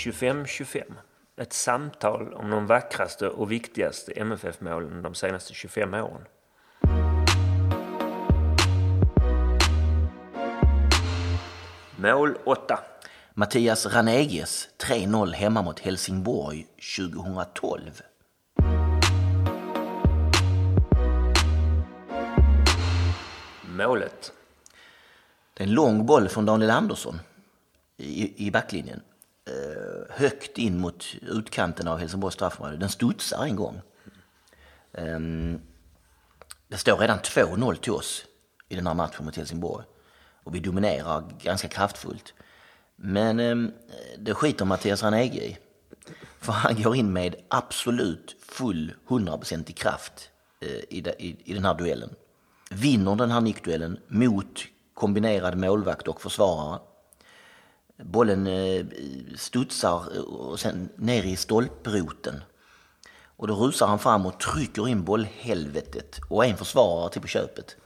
25-25. Ett samtal om de vackraste och viktigaste MFF-målen de senaste 25 åren. Mål 8. Mattias Raneges 3-0 hemma mot Helsingborg 2012. Målet. Det är en lång boll från Daniel Andersson i, i backlinjen. Eh, högt in mot utkanten av Helsingborgs straffområde. Den studsar en gång. Um, det står redan 2-0 till oss i den här matchen mot Helsingborg. Och vi dominerar ganska kraftfullt. Men eh, det skiter Mattias Ranege i. För han går in med absolut full 100% i kraft eh, i, i, i den här duellen. Vinner den här nickduellen mot kombinerad målvakt och försvarare. Bollen eh, studsar och sen ner i stolproten. Och då rusar han fram och trycker in bollhelvetet och en försvarare till på köpet.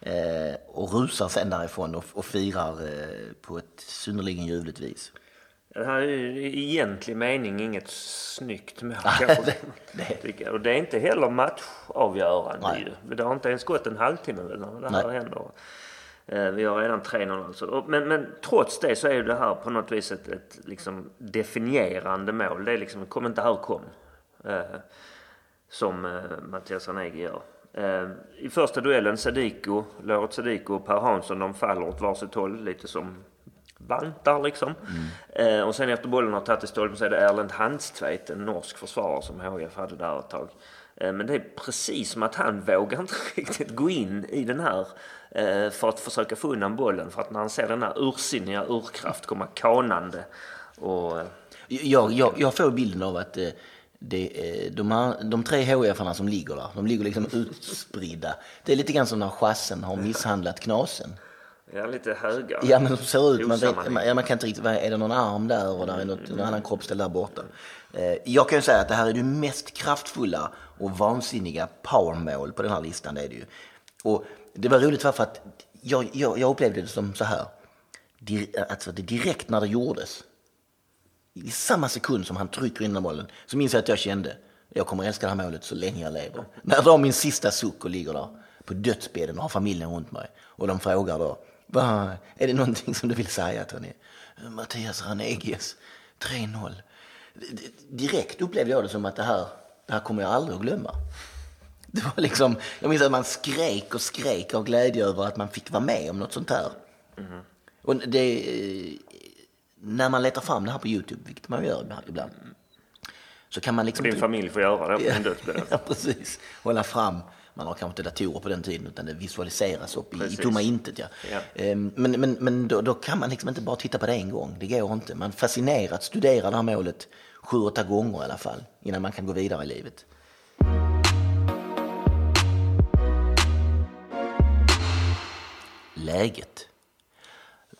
Eh, och rusar sen därifrån och, och firar eh, på ett synnerligen ljuvligt vis. Det här är i egentlig mening inget snyggt mål. det, det. Och det är inte heller matchavgörande ju. Det har inte ens gått en halvtimme väl när det här Nej. händer. Eh, vi har redan 3-0 alltså. Men, men trots det så är det här på något vis ett, ett liksom definierande mål. Det är liksom kom inte här kom. Eh, som eh, Mattias Ranegi gör. Eh, I första duellen Sadiko, Lorent Sadiko och Per Hansson de faller åt varsitt håll lite som vantar liksom. Mm. Eh, och sen efter bollen har tagit i stolpen så är det Erlend Handstveit, en norsk försvarare som HIF hade där ett tag. Eh, men det är precis som att han vågar inte riktigt gå in i den här för att försöka få undan bollen. För att när han ser den här ursinniga urkraft komma kanande och... Eh, jag, jag, jag får bilden av att det, de, här, de tre HIF-arna som ligger där, de ligger liksom utspridda. Det är lite grann som när chassen har misshandlat knasen. Ja, lite höga. Ja, men de ser ut, man, vet, man, man kan inte riktigt, är det någon arm där och där är något, någon annan kroppsdel där borta. Eh, jag kan ju säga att det här är det mest kraftfulla och vansinniga powermål på den här listan. Det är det ju. Och det var roligt för att jag, jag, jag upplevde det som så här. Alltså det direkt när det gjordes, i samma sekund som han trycker in den bollen, så minns jag att jag kände jag kommer älska det här målet så länge jag lever. När jag drar min sista suck och ligger där på dödsbädden och har familjen runt mig och de frågar då, är det någonting som du vill säga Tony? Mattias Ranegius, 3-0 direkt upplevde jag det som att det här, det här kommer jag aldrig att glömma. Det var liksom, jag minns att man skrek och skrek av glädje över att man fick vara med om något sånt här. Mm. Och det, när man letar fram det här på Youtube, vilket man gör ibland, så kan man liksom... Din familj får göra det på ja, precis. Hålla fram man har kanske inte datorer på den tiden utan det visualiseras upp i, i tomma intet. Ja. ja. Ehm, men men, men då, då, kan man liksom inte bara titta på det en gång. Det går inte. Man fascinerat studerar det här målet sju, åtta gånger i alla fall innan man kan gå vidare i livet. Läget.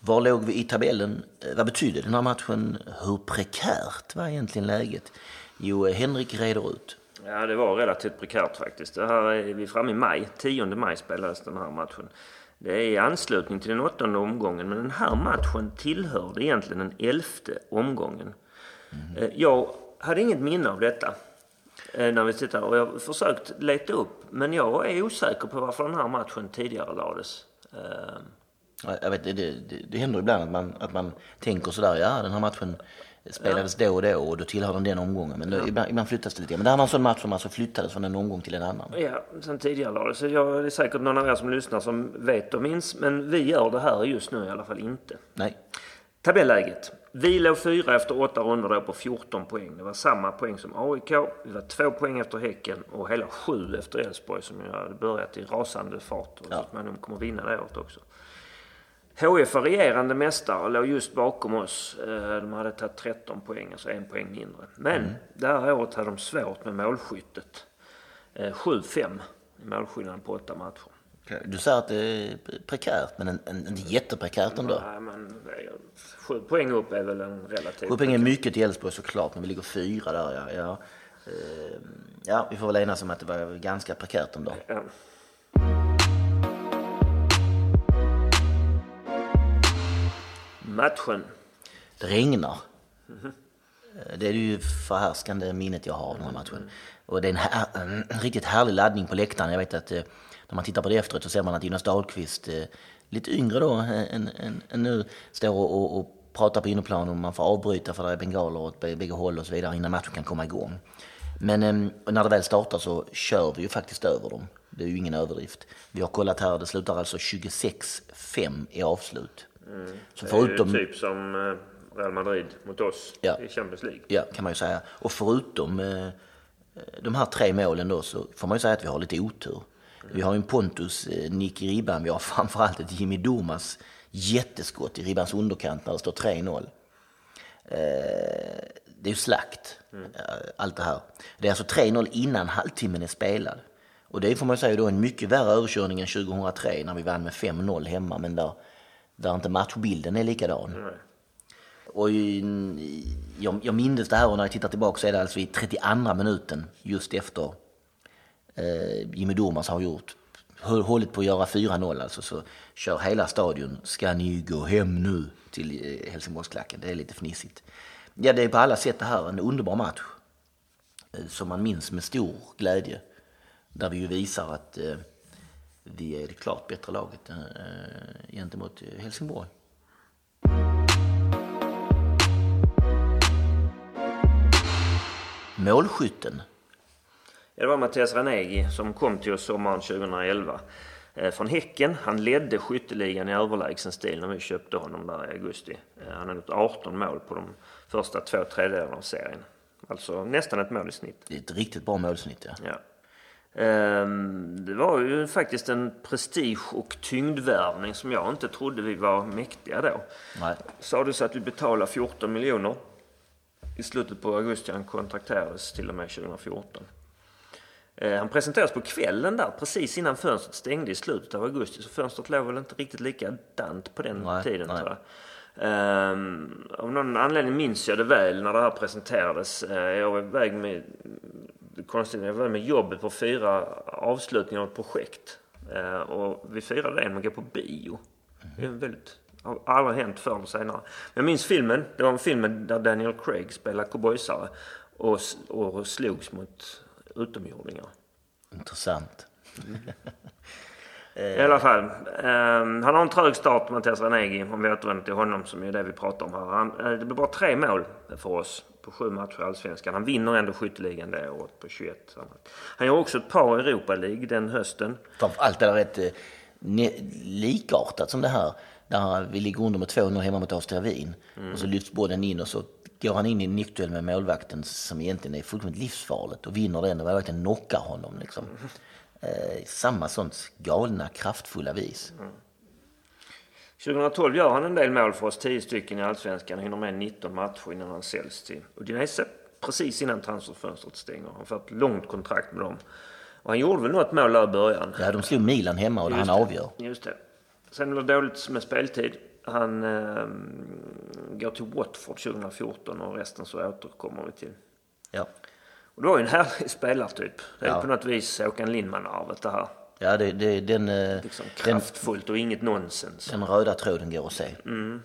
Var låg vi i tabellen? Vad betyder den här matchen? Hur prekärt var egentligen läget? Jo, Henrik reder ut. Ja, det var relativt prekärt faktiskt. Det här är vi framme i maj. 10 maj spelades den här matchen. Det är i anslutning till den åttonde omgången, men den här matchen tillhörde egentligen den elfte omgången. Mm. Jag hade inget minne av detta eh, när vi tittade och jag har försökt leta upp, men jag är osäker på varför den här matchen tidigare lades. Eh, jag vet, det, det, det händer ibland att man, att man tänker sådär, ja den här matchen spelades ja. då och då och då tillhör den den omgången. Men ja. ibland, ibland flyttas det lite. Men det här var en sån match som alltså flyttades från en omgång till en annan. Ja, sen tidigare lades så jag, Det är säkert någon av er som lyssnar som vet och minns. Men vi gör det här just nu i alla fall inte. Nej. Tabelläget. Vi låg fyra efter åtta rundor på 14 poäng. Det var samma poäng som AIK. Vi var två poäng efter Häcken och hela sju efter Elfsborg som ju hade börjat i rasande fart. Och ja. så småningom kommer vinna det året också. HF var regerande mästare och låg just bakom oss. Eh, de hade tagit 13 poäng, alltså en poäng mindre. Men mm. det här året hade de svårt med målskyttet. 7-5 eh, i målskillnaden på åtta matcher. Du säger att det är prekärt, men inte jätteprekärt ändå? Nej, men sju poäng upp är väl en relativt... Sju poäng är mycket till Elfsborg såklart, men vi ligger fyra där. Ja. Ja. Eh, ja, vi får väl enas om att det var ganska prekärt ändå. Ja. Matchen. Det regnar. Mm -hmm. Det är det ju förhärskande minnet jag har av den här matchen. Och det är en, här, en riktigt härlig laddning på läktaren. Jag vet att när man tittar på det efteråt så ser man att Jonas Dahlqvist, lite yngre då än, än, än nu, står och, och pratar på inneplan och man får avbryta för det är bengaler åt bägge håll och så vidare innan matchen kan komma igång. Men eh, när det väl startar så kör vi ju faktiskt över dem. Det är ju ingen överdrift. Vi har kollat här, det slutar alltså 26-5 i avslut. Mm. Så förutom... Det är ju typ som eh, Real Madrid mot oss ja. i Champions League. Ja, kan man ju säga. Och förutom eh, de här tre målen då så får man ju säga att vi har lite otur. Vi har en Pontus nick i ribban, vi har framförallt ett Jimmy Domas jätteskott i ribbans underkant när det står 3-0. Det är ju slakt, mm. allt det här. Det är alltså 3-0 innan halvtimmen är spelad. Och det får man säga då en mycket värre överkörning än 2003 när vi vann med 5-0 hemma, men där, där inte matchbilden är likadan. Mm. Och jag, jag minns det här och när jag tittar tillbaka så är det alltså i 32 minuten just efter eh, Jimmy Durmaz har gjort hållit på att göra 4-0 alltså så kör hela stadion ska ni gå hem nu till eh, Helsingborgsklacken. Det är lite fnissigt. Ja, det är på alla sätt det här en underbar match eh, som man minns med stor glädje. Där vi ju visar att eh, vi är det klart bättre laget eh, eh gentemot Helsingborg. Målskytten det var Mattias Ranegi som kom till oss sommaren 2011 från Häcken. Han ledde skytteligan i överlägsen stil när vi köpte honom där i augusti. Han har gjort 18 mål på de första två tredjedelarna av serien. Alltså nästan ett mål i snitt. Det är ett riktigt bra målsnitt ja. ja. Ehm, det var ju faktiskt en prestige och tyngdvärvning som jag inte trodde vi var mäktiga då. Nej. Sades att vi betalade 14 miljoner i slutet på augusti. Han kontrakterades till och med 2014. Ehm, han presenterades på kvällen där precis innan fönstret stängde i slutet av augusti. Så fönstret låg väl inte riktigt likadant på den nej, tiden nej. tror jag. Um, av någon anledning minns jag det väl när det här presenterades. Uh, jag var iväg med, konstigt, jag var med jobbet på fyra avslutningar av ett projekt. Uh, och vi firade det genom att gå på bio. Det är väldigt, har aldrig hänt förr eller senare. Jag minns filmen. Det var en film där Daniel Craig spelar cowboysare och, och slogs mot utomjordingar. Intressant. Mm. I alla fall. Um, han har en trög start, Mattias Ranegi, om vi återvänder till honom som är det vi pratar om här. Han, uh, det blir bara tre mål för oss på sju matcher i Allsvenskan. Han vinner ändå skytteligan det året på 21. Han gör också ett par Europa League den hösten. Allt är rätt eh, likartat som det här. Där vi ligger under med 2-0 hemma mot Austria Wien. Mm. Och så lyfts bollen in och så går han in i en nickduell med målvakten som egentligen är fullkomligt livsfarligt och vinner den och verkligen knockar honom. Liksom. Eh, samma sånt galna, kraftfulla vis. Mm. 2012 gör han en del mål för oss, 10 stycken i Allsvenskan, hinner med 19 matcher innan han säljs till Udinese. Precis innan transferfönstret stänger. Han får ett långt kontrakt med dem. Och han gjorde väl något mål där i början. Ja, de slog Milan hemma och Just han det. avgör. Just det. Sen blev det dåligt med speltid. Han eh, går till Watford 2014 och resten så återkommer vi till. Ja. Och det var ju en härlig spelartyp. Det är ja. på något vis Håkan Lindman-arvet det här. Ja, det, det, den... Eh, liksom kraftfullt den, och inget nonsens. Den röda tråden går att se. Mm.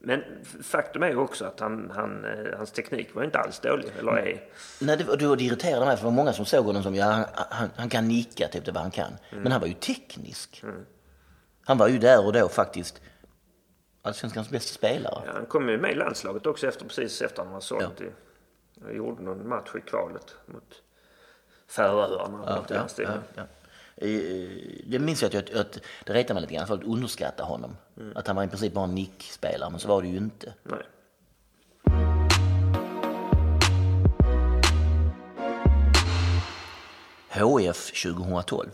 Men faktum är ju också att han, han, eh, hans teknik var inte alls dålig, eller är. Nej, det, det, det irriterade mig, för det var många som såg honom som, ja, han, han, han kan nicka, typ det vad han kan. Mm. Men han var ju teknisk. Mm. Han var ju där och då faktiskt allsvenskans bästa spelare. Ja, han kom ju med i landslaget också efter, precis efter han var såld ja. jag gjorde någon match i kvalet mot Färöarna. Ja, ja, ja, ja. Det minns jag att, att det retade mig lite grann för att underskatta honom. Mm. Att han var i princip bara en nickspelare, men så var det ju inte. Nej. HF 2012.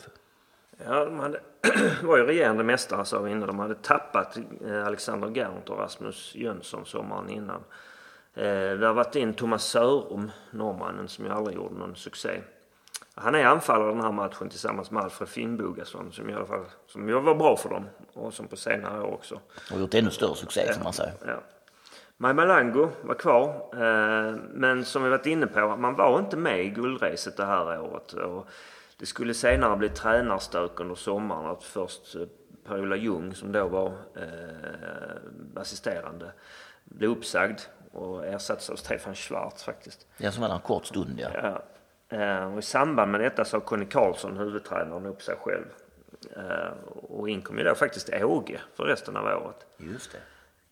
Ja, de hade, var ju regerande mästare sa vi innan. De hade tappat eh, Alexander Gerndt och Rasmus Jönsson sommaren innan. Eh, vi har varit in Thomas Sörum, norrmannen, som ju aldrig gjorde någon succé. Han är anfallare den här matchen tillsammans med Alfred Finnbogason som i alla fall som var bra för dem och som på senare år också. Och gjort ännu större succé ja, som man säger. Ja. Malango var kvar, eh, men som vi varit inne på, man var inte med i guldracet det här året. Och det skulle senare bli tränarstök under sommaren. Att först eh, Per-Ola Ljung som då var eh, assisterande blev uppsagd och ersattes av Stefan Schwarz faktiskt. Ja, som var där en kort stund ja. ja. Och I samband med detta sa Conny Karlsson, huvudtränaren, upp sig själv. Och in kom ju då faktiskt Åge för resten av året. Just det.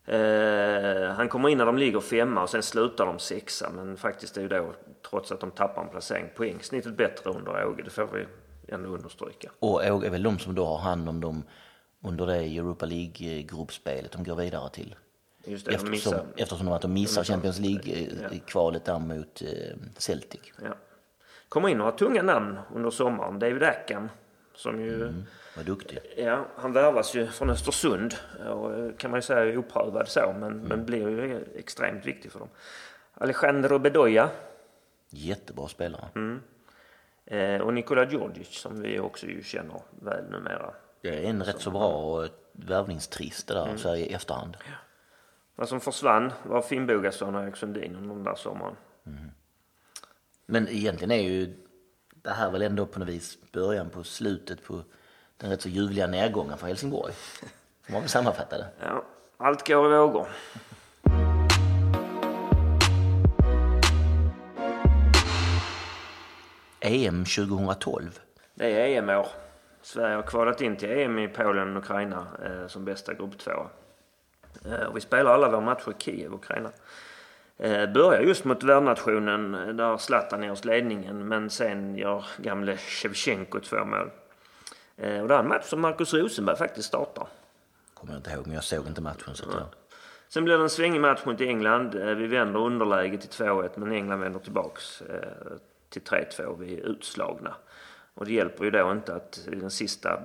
Eh, han kommer in när de ligger femma och sen slutar de sexa. Men faktiskt är ju då, trots att de tappar en placering, poängsnittet bättre under Åge. Det får vi ändå understryka. Och Åge är väl de som då har hand om dem under det Europa League-gruppspelet de går vidare till. Just det, eftersom, de missar, eftersom de, att de missar Champions League-kvalet där mot eh, Celtic. Ja. Kommer in några tunga namn under sommaren. David Ackham som ju mm. Vad duktig. Ja, han värvas ju från Östersund. Och kan man ju säga är oprövad så, men, mm. men blir ju extremt viktig för dem. Alejandro Bedoya. Jättebra spelare. Mm. Eh, och Nikola Djordjic som vi också ju känner väl numera. Det är en rätt så bra värvningstrist det där mm. så i efterhand. Ja. Vad som försvann var Finnbogason och Erik Sundin under den där sommaren. Mm. Men egentligen är ju det här väl ändå på något vis början på slutet på den rätt så ljuvliga nedgången för Helsingborg. Får man väl sammanfatta det. Ja, allt går i vågor. EM 2012. Det är EM-år. Sverige har kvalat in till EM i Polen och Ukraina eh, som bästa grupp två. Eh, vi spelar alla våra matcher i Kiev, Ukraina. Eh, börjar just mot värdnationen eh, där Zlatan är hos ledningen men sen gör gamle Shevchenko två mål. Eh, och det är en match som Markus Rosenberg faktiskt startar. Kommer jag inte ihåg, men jag såg inte matchen. Så ja. Sen blir det en svängig match mot England. Eh, vi vänder underläget till 2-1, men England vänder tillbaks eh, till 3-2. Vi är utslagna. Och det hjälper ju då inte att i den sista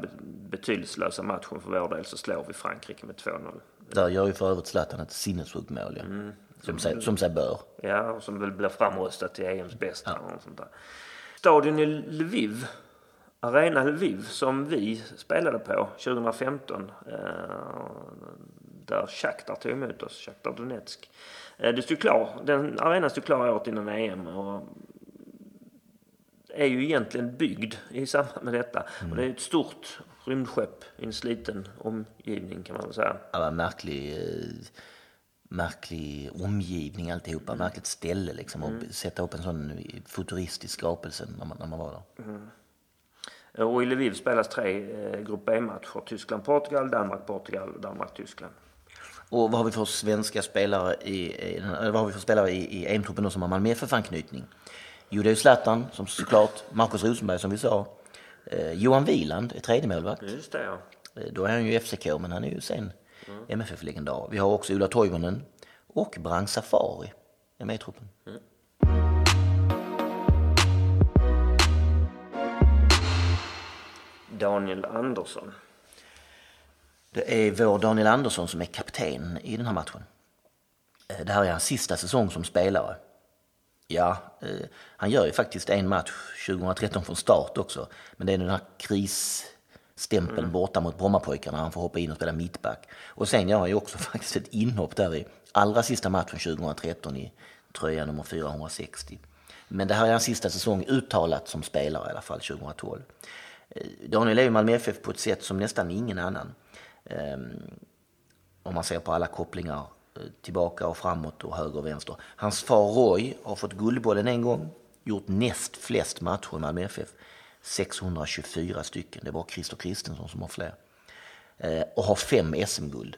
betydelselösa matchen för vår del så slår vi Frankrike med 2-0. Där gör ju för övrigt Zlatan ett sinnessjukt mål, ja. Mm. Som, sig, som sig bör. Ja, och som väl blir framröstat till EMs bästa. Ja. Och sånt där. Stadion i Lviv Arena Lviv som vi spelade på 2015. Eh, där Shakhtar tog emot oss, Shakhtar Donetsk. Eh, det stod klar, den arenan stod klar året innan EM och är ju egentligen byggd i samband med detta. Mm. Och det är ett stort rymdskepp i en sliten omgivning kan man väl säga. Ja, märklig, eh, märklig omgivning alltihopa, mm. märkligt ställe liksom. Mm. Och sätta upp en sån futuristisk skapelse när man, när man var där. Mm. Och i Lviv spelas tre eh, Grupp B-matcher. Tyskland-Portugal, Danmark-Portugal och Danmark-Tyskland. Och vad har vi för svenska spelare i, i vad har vi för spelare i, i EM-truppen som har Malmö FF-anknytning? Jo, det är Zlatan som såklart, Marcus Rosenberg som vi sa. Eh, Johan Wieland är tredje målvakt. Just det, ja. Eh, då är han ju FCK, men han är ju sen mm. MFF-legendar. Vi har också Ulla Toivonen och Brang Safari är med i truppen. Mm. Daniel Andersson. Det är vår Daniel Andersson som är kapten i den här matchen. Eh, det här är hans sista säsong som spelare. Ja, eh, han gör ju faktiskt en match 2013 från start också. Men det är den här krisstämpeln mm. borta mot Brommapojkarna. Han får hoppa in och spela mittback. Och sen gör han ju också faktiskt ett inhopp där i allra sista matchen 2013 i tröja nummer 460. Men det här är hans sista säsong uttalat som spelare i alla fall 2012. Eh, Daniel är ju Malmö FF på ett sätt som nästan ingen annan. Ehm, om man ser på alla kopplingar eh, tillbaka och framåt och höger och vänster. Hans far Roy har fått Guldbollen en gång, gjort näst flest matcher i Malmö FF. 624 stycken, det var Christer Kristensson som har fler. Eh, och har fem SM-guld.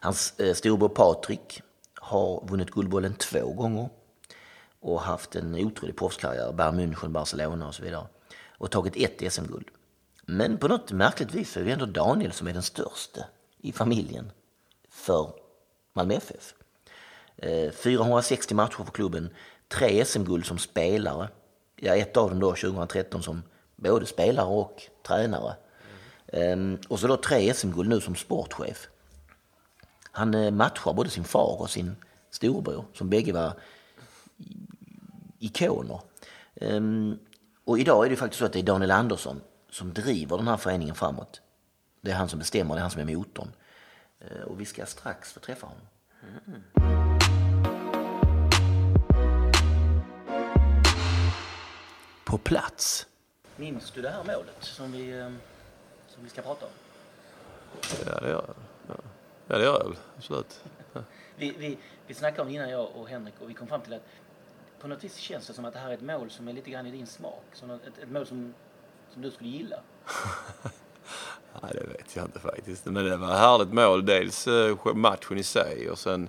Hans storbror Patrik har vunnit Guldbollen två gånger och haft en otrolig proffskarriär, Bayern München, Barcelona och så vidare och tagit ett SM-guld. Men på något märkligt vis är det ändå Daniel som är den största i familjen för Malmö FF. 460 eh, matcher för klubben, tre SM-guld som spelare. Ja, ett av dem då 2013 som både spelare och tränare. Mm. Och så då tre SM-guld nu som sportchef. Han eh, matchar både sin far och sin storebror som bägge var ikoner. Ehm, och idag är det faktiskt så att det är Daniel Andersson som driver den här föreningen framåt. Det är han som bestämmer, det är han som är motorn. Eh, och vi ska strax få träffa honom. Mm. På plats. Minns du det här målet som vi, eh, som vi ska prata om? Ja, det gör jag. Ja, det gör jag väl. Absolut. Ja. Vi, vi, vi snackade om det innan jag och Henrik och vi kom fram till att på något vis känns det som att det här är ett mål som är lite grann i din smak. Som ett, ett mål som, som du skulle gilla. Nej, det vet jag inte faktiskt. Men det var ett härligt mål. Dels eh, matchen i sig och sen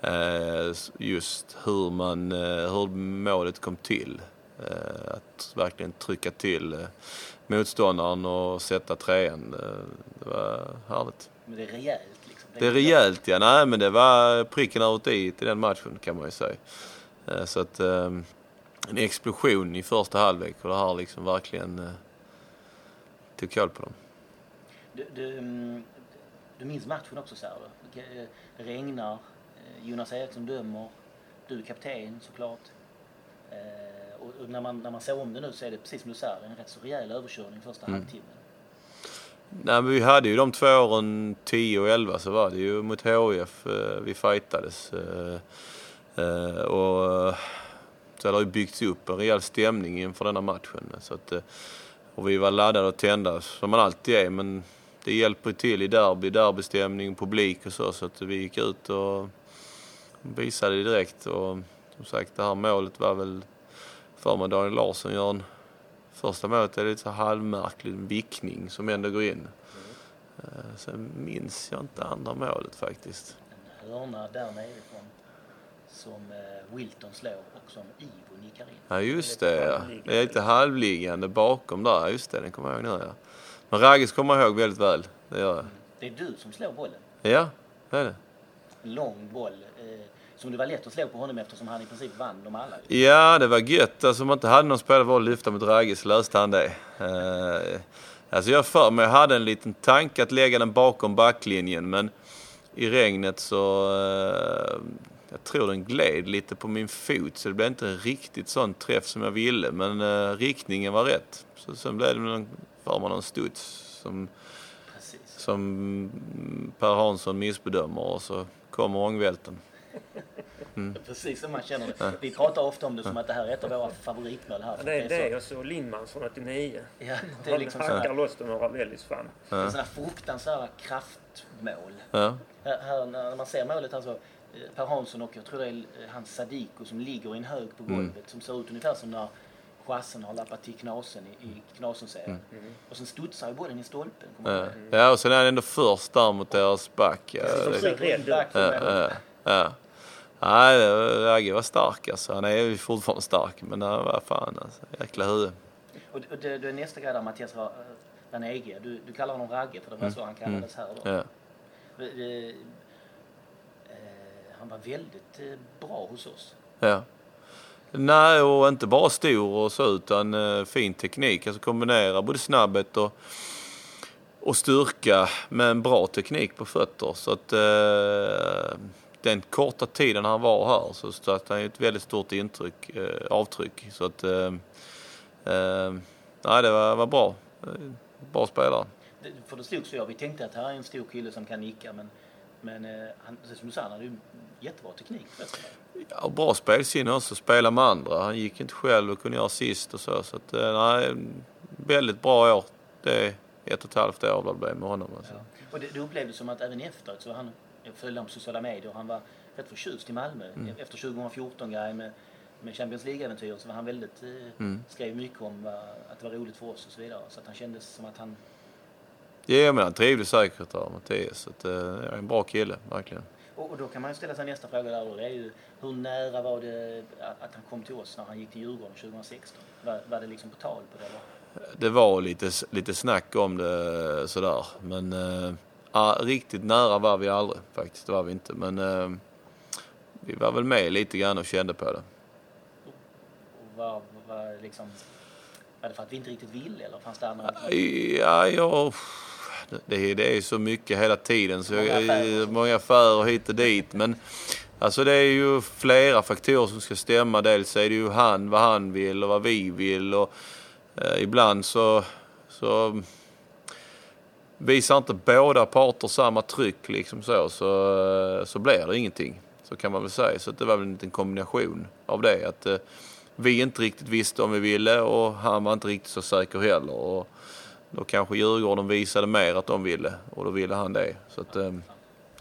eh, just hur, man, eh, hur målet kom till. Att verkligen trycka till motståndaren och sätta trean. Det var härligt. Men det är rejält liksom? Det är rejält ja. Nej men det var pricken över i den matchen kan man ju säga. Så att en explosion i första halvlek och det här liksom verkligen tog koll på dem. Du, du, mm, du minns matchen också så här, Det eh, regnar, eh, Jonas Eriksson dömer, du är kapten såklart. Eh, och, och när, man, när man ser om det nu så är det precis som du säger, en rätt så rejäl överkörning första mm. halvtimmen. Nej, men vi hade ju de två åren 10 och 11 så var det ju mot HIF vi fightades. Och så det har ju byggts upp en rejäl stämning inför denna matchen. Så att, och vi var laddade och tända som man alltid är men det hjälper till i derby, derbystämning, publik och så. Så att vi gick ut och visade det direkt. Och som sagt, det här målet var väl för mig Daniel Larsson gör en Första målet är lite så halvmärklig vickning som ändå går in. Mm. Sen minns jag inte andra målet faktiskt. En hörna där nerifrån som eh, Wilton slår och som Ivo nickar in. Ja just det ja. Det är lite halvliggande bakom där. Just det, den kommer jag ihåg nu ja. Men Raggis kommer jag ihåg väldigt väl. Det gör jag. Det är du som slår bollen. Ja, det är det. Lång boll. Eh, som det var lätt att slå på honom eftersom han i princip vann dem alla. Ja, det var gött. Alltså om man inte hade någon spelare var att lyfta mot Raggis så löste han det. Eh, alltså jag för mig, jag hade en liten tanke att lägga den bakom backlinjen men i regnet så eh, jag tror den gled lite på min fot så det blev inte riktigt sån träff som jag ville men eh, riktningen var rätt. Så sen blev det någon får man någon studs som, som Per Hansson missbedömer och så kommer ångvälten. Mm. Precis som man känner det. Ja. Vi pratar ofta om det som att det här är ett av våra favoritmål här. Ja, det är det och så Lindmans från 89. Ja, det är liksom hackar loss det några väldigt fan. Ja. Det är sådana fruktansvärda kraftmål. Ja. Här, här, när man ser målet här så eh, Per Hansson och jag tror det är hans Sadiko som ligger i en hög på mm. golvet mm. som ser ut ungefär som när chassen har lappat till knasen i, i knasen-serien. Mm. Mm. Och sen studsar ju bollen i stolpen. Ja. ja, och sen är han ändå först där mot deras back. Ja, Precis, de rädd back ja, ja, ja. Nej, Ragge var stark alltså. Han är ju fortfarande stark, men det var fan alltså. Jäkla huvud. Och, och det, det är nästa grej där, Mattias Ranege. Du, du kallar honom Ragge, för det var mm. så han kallades här då. Ja. Han var väldigt eh, bra hos oss. Ja. Nej, och inte bara stor och så utan eh, fin teknik. Alltså kombinera både snabbhet och, och styrka med en bra teknik på fötter. Så att eh, den korta tiden han var här så satte han ett väldigt stort intryck, eh, avtryck. Så att eh, eh, nej, det var, var bra. Bra spelare. För det slogs jag. Vi tänkte att här är en stor kille som kan nicka men men eh, han, som du sa, han hade ju jättebra teknik Ja, bra spelsinne också, spela med andra. Han gick inte själv och kunde göra assist och så. Så att, eh, nej, väldigt bra år. Det är ett och ett halvt år det blev med honom. Alltså. Ja. Och det, det upplevdes som att även efteråt så han, jag följde honom på sociala medier, han var rätt förtjust i Malmö. Mm. Efter 2014-grejen med, med Champions League-äventyret så var han väldigt, eh, mm. skrev mycket om att det var roligt för oss och så vidare. Så att han kändes som att han Ja, men han trivdes säkert där, Mattias. Så att, eh, en bra kille, verkligen. Och, och, då kan man ju ställa sig nästa fråga där då. Det är ju, hur nära var det att han kom till oss när han gick till Djurgården 2016? Var, var det liksom på tal på det eller? Det var lite, lite snack om det sådär. Men äh, riktigt nära var vi aldrig faktiskt. Det var vi inte. Men äh, vi var väl med lite grann och kände på det. Och var, var, liksom, var det för att vi inte riktigt ville eller fanns det andra? Ja, jag det, det är så mycket hela tiden. Så många, affärer. många affärer hit och dit. Men alltså det är ju flera faktorer som ska stämma. Dels är det ju han, vad han vill och vad vi vill. Och, eh, ibland så, så visar inte båda parter samma tryck liksom så, så, så blir det ingenting. Så kan man väl säga. Så det var väl en liten kombination av det. Att eh, vi inte riktigt visste om vi ville och han var inte riktigt så säker heller. Och, då kanske Djurgården visade mer att de ville och då ville han det. Så att, eh,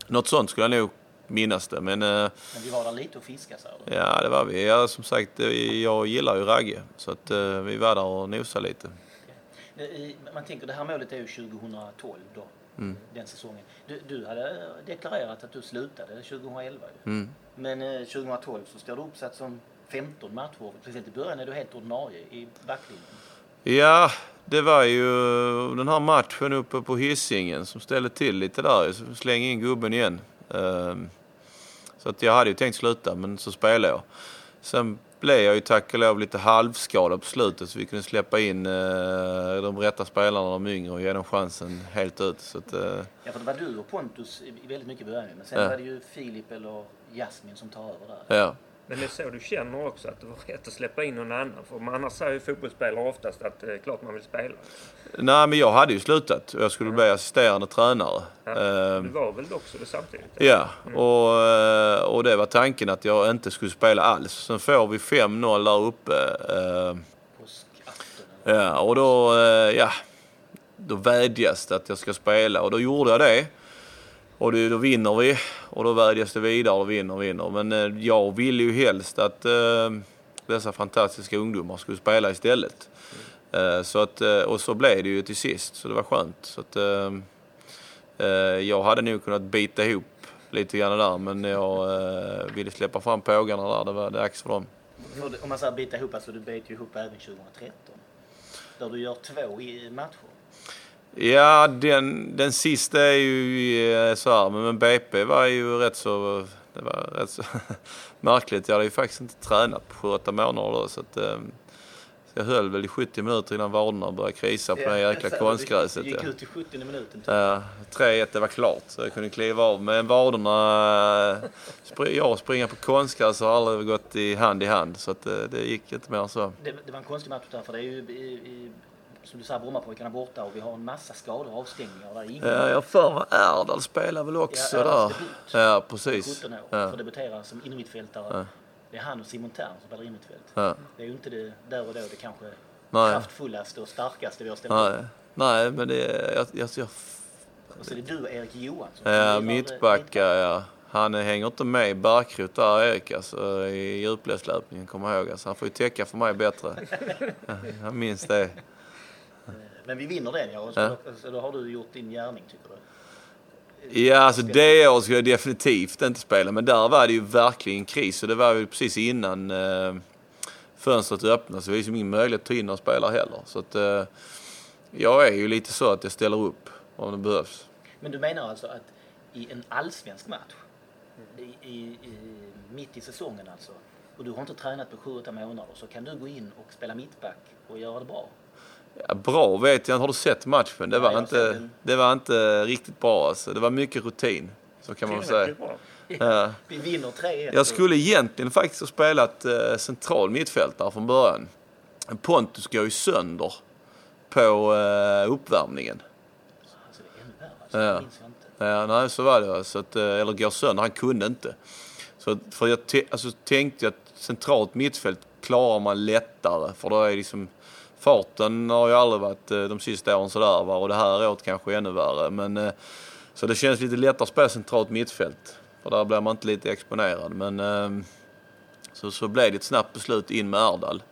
något sånt skulle jag nog minnas det. Men, men vi var där lite och fiskade du? Ja, det var vi. Ja, som sagt, jag gillar ju Ragge. Så att vi var där och nosade lite. Man tänker det här målet är ju 2012 då. Mm. Den säsongen. Du, du, hade deklarerat att du slutade 2011 mm. Men 2012 så står du uppsatt som 15 matcher. Precis i början är du helt ordinarie i backlinjen. Ja, det var ju den här matchen uppe på hissingen som ställde till lite där. Släng in gubben igen. Ehm, så att jag hade ju tänkt sluta, men så spelade jag. Sen blev jag ju tack och lov lite halvskadad på slutet så vi kunde släppa in eh, de rätta spelarna, de yngre och ge dem chansen helt ut. Så att, eh... Ja, för det var du och Pontus väldigt mycket i början, men sen ja. var det ju Filip eller Jasmin som tar över där. Ja. Men det är så du känner också, att det var rätt att släppa in någon annan? För annars säger ju fotbollsspelare oftast att det är klart man vill spela. Nej, men jag hade ju slutat och jag skulle bli assisterande tränare. Ja, ehm, du var väl också det samtidigt? Ja, mm. och, eh, och det var tanken att jag inte skulle spela alls. Sen får vi 5-0 där uppe. Ehm, ja, och då, eh, ja, då vädjas det att jag ska spela och då gjorde jag det. Och då, då vinner vi och då vädjas det vidare och vinner och vinner. Men eh, jag ville ju helst att eh, dessa fantastiska ungdomar skulle spela istället. Mm. Eh, så att, eh, och så blev det ju till sist, så det var skönt. Så att, eh, eh, jag hade nog kunnat bita ihop lite grann där, men jag eh, ville släppa fram pågarna där. Det var dags för dem. Om man säger bita ihop, alltså du bet ju ihop även 2013. Där du gör två matcher. Ja, den, den sista är ju eh, så här, men BP var ju rätt så, det var rätt så märkligt. Jag hade ju faktiskt inte tränat på 7-8 månader då, så att, eh, jag höll väl i 70 minuter innan vaderna började krisa på ja, det jäkla konstgräset. Du gick ut i 70 minuten. Ja, 3-1 det var klart så jag kunde kliva av. Men vaderna, jag och springa på konstgräs har aldrig gått i hand i hand så att det, eh, det gick inte mer så. Det, det var en konstig match där för det är ju i, i som du säger, Brommapojkarna borta och vi har en massa skador och avstängningar. Där ingen... Ja, jag för mig Erdal spelar väl också ja, där. Ja, precis. 17 år, ja. för debuterar som innermittfältare. Ja. Det är han och Simon Tern som spelar innermittfält. Ja. Det är ju inte det, där och då det kanske Nej. kraftfullaste och starkaste vi har ställt Nej. Nej, men det är... Jag, jag, jag... Och så är det du och Erik Johansson. Ja, mittbackar, ja. Han hänger inte med i Barkrot där, Erik, alltså, i djupledslöpningen, kommer jag ihåg. Alltså, han får ju täcka för mig bättre. jag minns det. Men vi vinner den ja. Så, ja. så då har du gjort din gärning tycker du? Ja, alltså det året skulle jag definitivt inte spela. Men där var det ju verkligen kris. Och det var ju precis innan eh, fönstret öppnade. Så det var ju ingen möjlighet att ta in några spelare heller. Så att eh, jag är ju lite så att jag ställer upp om det behövs. Men du menar alltså att i en allsvensk match, i, i, i, mitt i säsongen alltså, och du har inte tränat på 7-8 månader, så kan du gå in och spela mittback och göra det bra? Ja, bra vet jag. Har du sett matchen? Det var, Nej, inte, det var inte riktigt bra alltså. Det var mycket rutin. Så kan man säga. Ja. Vi vinner 3-1. Jag skulle egentligen faktiskt ha spelat eh, central mittfältare från början. Pontus går ju sönder på eh, uppvärmningen. Alltså, det är ännu värre. Alltså, ja. Ja, nej, så var det. Så att, eh, eller går sönder. Han kunde inte. Så för jag alltså, tänkte att centralt mittfält klarar man lättare. För då är liksom farten har ju aldrig varit eh, de sista åren sådär va? och det här året kanske ännu värre. Men, eh, så det känns lite lättare att spela centralt mittfält. För där blir man inte lite exponerad. Men ehm, så, så blev det ett snabbt beslut in med Erdal.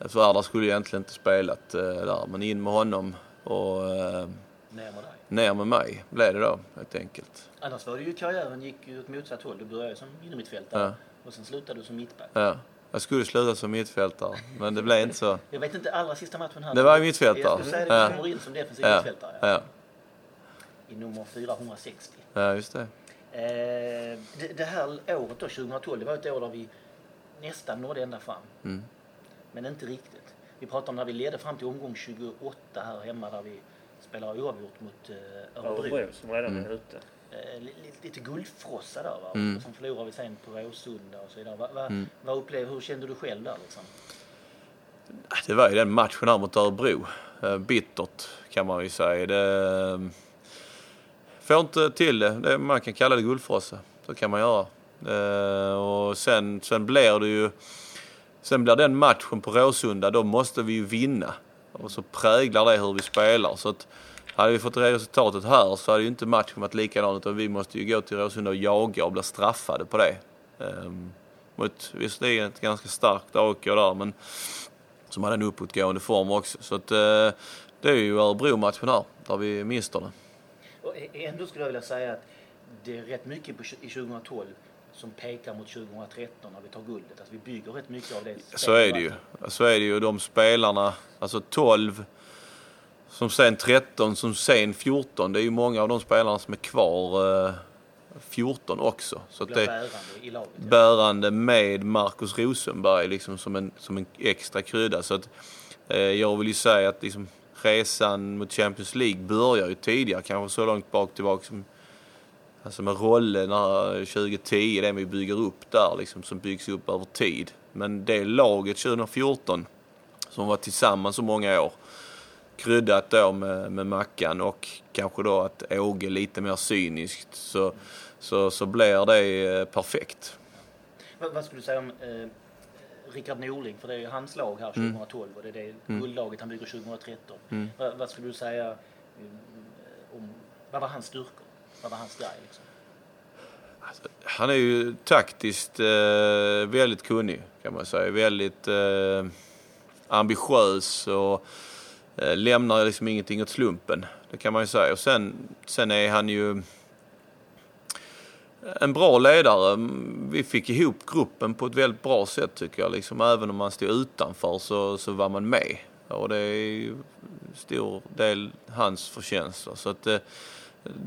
För Erdal skulle egentligen inte spelat eh, där, men in med honom och ner med. Ner med mig blev det då helt enkelt. Annars var det ju karriären gick ju åt motsatt håll. Du började som innermittfältare ja. och sen slutade du som mittback. Ja. Jag skulle sluta som mittfältare, men det blev inte så. Jag vet inte, allra sista matchen här. Det var mittfältare. Jag skulle säga det, du kommer in som defensiv ja. mittfältare. Ja. ja. I nummer 460. Ja, just det. Eh, det, det, här året då, 2012, det var ett år där vi nästan nådde ända fram. Mm. Men inte riktigt. Vi pratar om när vi ledde fram till omgång 28 här hemma där vi spelade oavgjort mot eh, Örebro. Örebro som redan är mm. ute eh, lite guldfrossa där va? Mm. Sen förlorade vi sen på Råsunda och så vidare. Va, va, mm. vad upplevde, hur kände du själv där liksom? Det var ju den matchen här mot Örebro. Eh, bittert kan man ju säga. Det, eh, får inte till det. det. Man kan kalla det guldfrossa. Så kan man göra. Och sen, sen blir det ju... Sen blir den matchen på Råsunda, då måste vi ju vinna. Och så präglar det hur vi spelar. Så att hade vi fått resultatet här så hade ju inte matchen varit likadan utan vi måste ju gå till Råsunda och jaga och bli straffade på det. Um, mot visserligen ett ganska starkt AIK där men som hade en uppåtgående form också. Så att, uh, det är ju Örebro-matchen här där vi mister. Och ändå skulle jag vilja säga att det är rätt mycket i 2012 som pekar mot 2013 när vi tar guldet. Att vi bygger rätt mycket av det. Så är det ju. Så är det ju. De spelarna, alltså 12 som sen 13, som sen 14. Det är ju många av de spelarna som är kvar eh, 14 också. Så det, bärande i laget. Bärande med Marcus Rosenberg liksom som en, som en extra krydda. Så att, eh, jag vill ju säga att liksom, resan mot Champions League börjar ju tidigare, kanske så långt bak tillbaka som Alltså med rollerna 2010, det vi bygger upp där liksom, som byggs upp över tid. Men det laget 2014 som var tillsammans så många år kryddat då med, med Mackan och kanske då att Åge lite mer cyniskt så, så, så blir det eh, perfekt. Vad, vad skulle du säga om eh, Rickard Norling, för det är ju hans lag här 2012 mm. och det är det mm. guldlaget han bygger 2013. Mm. Vad, vad, skulle du säga eh, om, vad var hans styrkor? Vad var hans grej liksom? Alltså, han är ju taktiskt eh, väldigt kunnig kan man säga. Väldigt eh, ambitiös och Eh, lämnar liksom ingenting åt slumpen. Det kan man ju säga. Och sen, sen är han ju en bra ledare. Vi fick ihop gruppen på ett väldigt bra sätt tycker jag. Liksom, även om man stod utanför så, så var man med. Och det är ju stor del hans förtjänst. Så att, eh,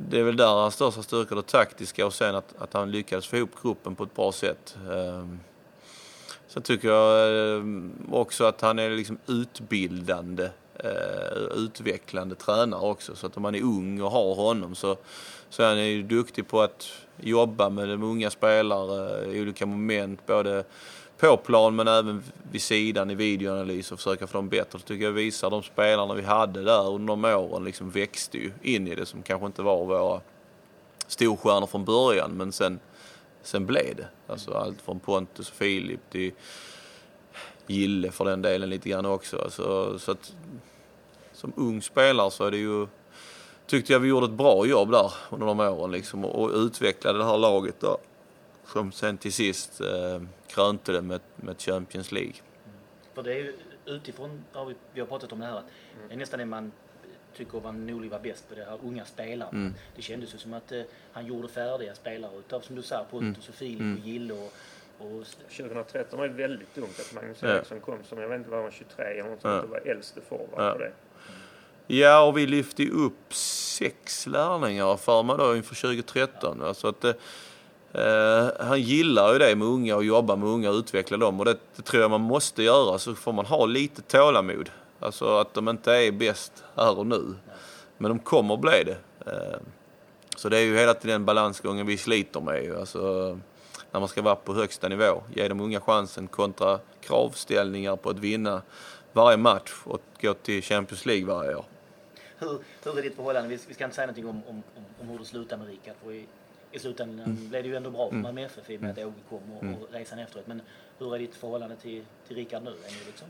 det är väl där hans största styrka, det taktiska och sen att, att han lyckades få ihop gruppen på ett bra sätt. Ehm, sen tycker jag eh, också att han är liksom utbildande, eh, utvecklande tränare också. Så att om man är ung och har honom så, så är han ju duktig på att jobba med de unga spelare i olika moment. Både på plan men även vid sidan i videoanalys och försöka få dem bättre. Så tycker jag visar de spelarna vi hade där under de åren liksom växte ju in i det som kanske inte var våra storstjärnor från början men sen, sen blev det. Alltså allt från Pontus och Filip till Gille för den delen lite grann också. Alltså, så att, som ung spelare så är det ju tyckte jag vi gjorde ett bra jobb där under de åren liksom och, utvecklade det här laget då som sen till sist eh, krönte det med, med Champions League. Mm. För det är ju utifrån, har vi, vi har pratat om det här, att mm. det är nästan det man tycker var Norli var bäst på, det här unga spelarna. Mm. Det kändes ju som att eh, han gjorde färdiga spelare utav, som du sa, Pontus och Filip mm. och Gille och, och... 2013 var det väldigt dumt att Magnus Eriksson ja. kom som, jag vet inte, var han 23 eller något sånt, ja. var äldste forward ja. på det. Ja, och vi lyfte upp sex lärlingar för mig då inför 2013. Ja. Att, Eh, han gillar ju det med unga och jobba med unga och utveckla dem och det, det, tror jag man måste göra. Så får man ha lite tålamod. Alltså att de inte är bäst här och nu. Men de kommer bli det. Eh, så det är ju hela tiden den balansgången vi sliter med. Alltså, när man ska vara på högsta nivå. Ge de unga chansen kontra kravställningar på att vinna varje match och gå till Champions League varje år. Hur, hur är ditt förhållande? Vi, vi ska inte säga någonting om, om, om hur det slutar med Rickard i slutändan mm. blev det ju ändå bra för mm. Malmö FF i och med att Åge kom och, mm. och resan efteråt. Men hur är ditt förhållande till, till Rickard nu? Är ni liksom?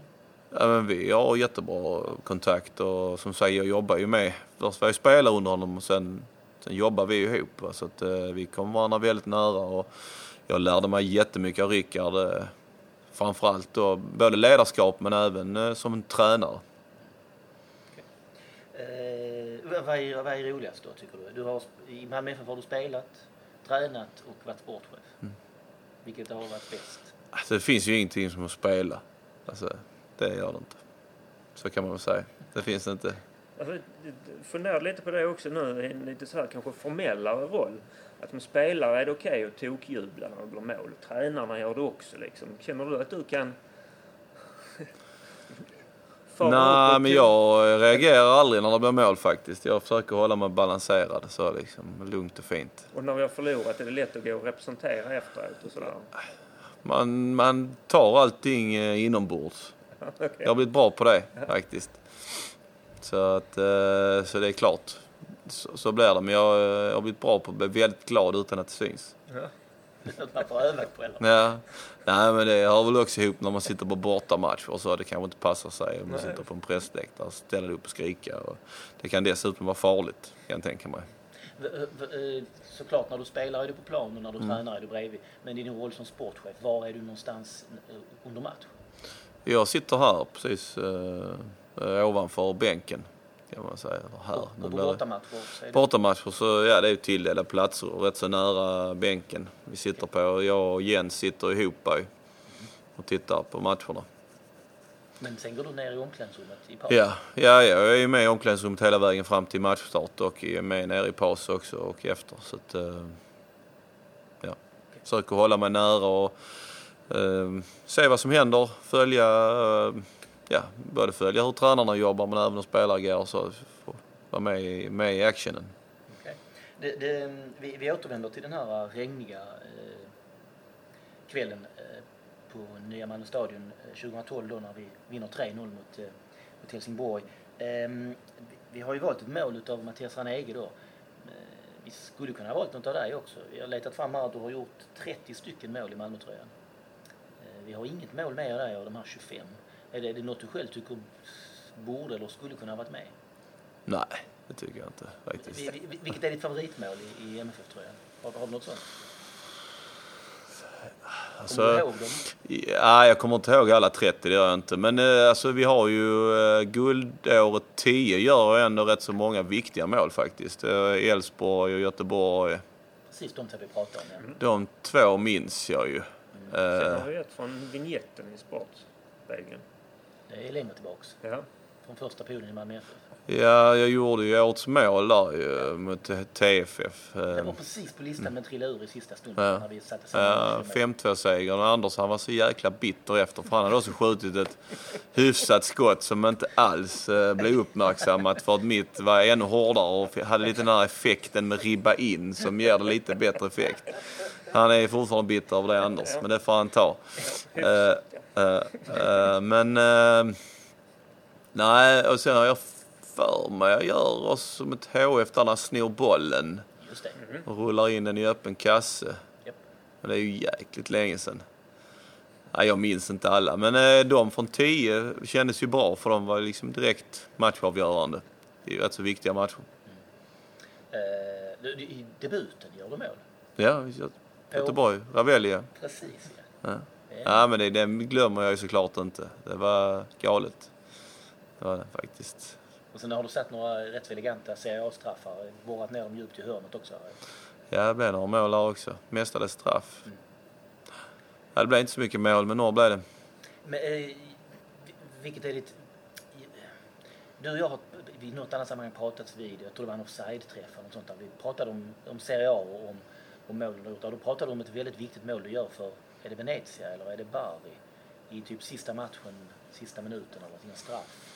Ja, men vi har jättebra kontakt och som sagt jag jobbar ju med, först var jag spelare under honom och sen, sen jobbar vi ihop. Så att eh, vi kom varandra väldigt nära och jag lärde mig jättemycket av Rickard. Eh, framförallt då både ledarskap men även eh, som en tränare. Eh, vad, är, vad är roligast då tycker du? du har, I Malmö FF har du spelat, tränat och varit sportchef. Mm. Vilket har varit bäst? Alltså, det finns ju ingenting som att spela. Alltså, det gör det inte. Så kan man väl säga. Det finns inte. Alltså, fundera lite på det också nu en lite så här kanske formellare roll. Att som spelare är det okej okay att tokjubla när det blir mål. Tränarna gör det också liksom. Känner du att du kan Nej, men jag reagerar aldrig när det blir mål faktiskt. Jag försöker hålla mig balanserad så liksom, lugnt och fint. Och när vi har förlorat är det lätt att gå och representera efteråt och sådär? Man, man tar allting eh, inombords. okay. Jag har blivit bra på det faktiskt. Så, att, eh, så det är klart. Så, så blir det. Men jag, jag har blivit bra på att bli väldigt glad utan att det syns. Något man får öva på eller? Ja. Nej men det hör väl också ihop när man sitter på bortamatch och så. Det kanske inte passar sig om man sitter på en pressläktare och ställer upp och skrika. Och det kan dessutom vara farligt kan jag tänka mig. Eh, såklart när du spelar är du på plan och när du mm. tränar är du bredvid. Men din roll som sportchef, var är du någonstans eh, under match? Jag sitter här precis eh, ovanför bänken kan man säga. Här. Och, och på bortamatcher? Bortamatcher så ja, det är tilldelade platser rätt så nära bänken vi sitter på. Jag och Jens sitter ihop och tittar på matcherna. Men sen går du ner i omklädningsrummet i paus? Ja, ja, jag är med i omklädningsrummet hela vägen fram till matchstart och är med nere i paus också och efter. Så att, eh, ja, försöker hålla mig nära och eh, se vad som händer, följa eh, ja, både följa hur tränarna jobbar men även hur spelare agerar så vara med i, med i actionen. Okay. Det, det, vi, vi återvänder till den här eh, regniga eh, kvällen eh, på Nya Malmö Stadion eh, 2012 då när vi vinner 3-0 mot, eh, mot Helsingborg. Eh, vi har ju valt ett mål utav Mattias Ranege då. Eh, vi skulle kunna ha valt något av dig också. Vi har letat fram här att du har gjort 30 stycken mål i Malmötröjan. Eh, vi har inget mål med dig av de här 25. Är det, är det något du själv tycker borde eller skulle kunna ha varit med? Nej, det tycker jag inte faktiskt. Vilket är ditt favoritmål i, i MFF-tröjan? Har, har du något sånt? Alltså, kommer du ihåg dem? Ja, jag kommer inte ihåg alla 30, det gör jag inte. Men eh, alltså, vi har ju eh, guldåret 10 gör ändå rätt så många viktiga mål faktiskt. Eh, Elfsborg och Göteborg. Precis de två vi pratade om. Ja. De två minns jag ju. Mm. Sen har vi ett från vignetten i Sportspegeln. Det är längre tillbaks. Ja. Från första perioden i Malmö FF. Ja, jag gjorde ju årets mål där ju mot TFF. Det var precis på listan men trillade ur i sista stunden ja. när vi satte Ja, 5-2-segern och Anders han var så jäkla bitter efter för han hade också skjutit ett hyfsat skott som inte alls eh, blev uppmärksammat för att mitt var ännu hårdare och hade lite den här effekten med ribba in som ger det lite bättre effekt. Han är fortfarande bitter över det Anders, men det får han ta. Uh, uh, uh, men nej, och sen har jag för mig jag gör oss som ett HF där han snor bollen mm. och rullar in den i öppen kasse. Yep. Men det är ju jäkligt länge sedan. Nej, jag minns inte alla, men de från 10 kändes ju bra för de var liksom direkt matchavgörande. Det är ju rätt så viktiga matcher. Mm. I debuten gör du mål? Ja, Göteborg, Ravelli. Precis, ja. ja. Ja, men det, det glömmer jag ju såklart inte. Det var galet. Det var det faktiskt. Och sen har du sett några rätt eleganta Serie A-straffar, borrat ner dem djupt i hörnet också. Ja, det blev några mål där också. Mestadels straff. Mm. Ja, det blev inte så mycket mål, men några blev det. Men, eh, vilket är ditt... Du och jag har i något annat sammanhang pratats vid, jag tror det var en offside-träff eller något sånt där. Vi pratade om, om Serie A och om, om mål du gjort. Då pratade du om ett väldigt viktigt mål du gör för, är det Venezia eller är det Bari? I typ sista matchen, sista minuten eller en straff.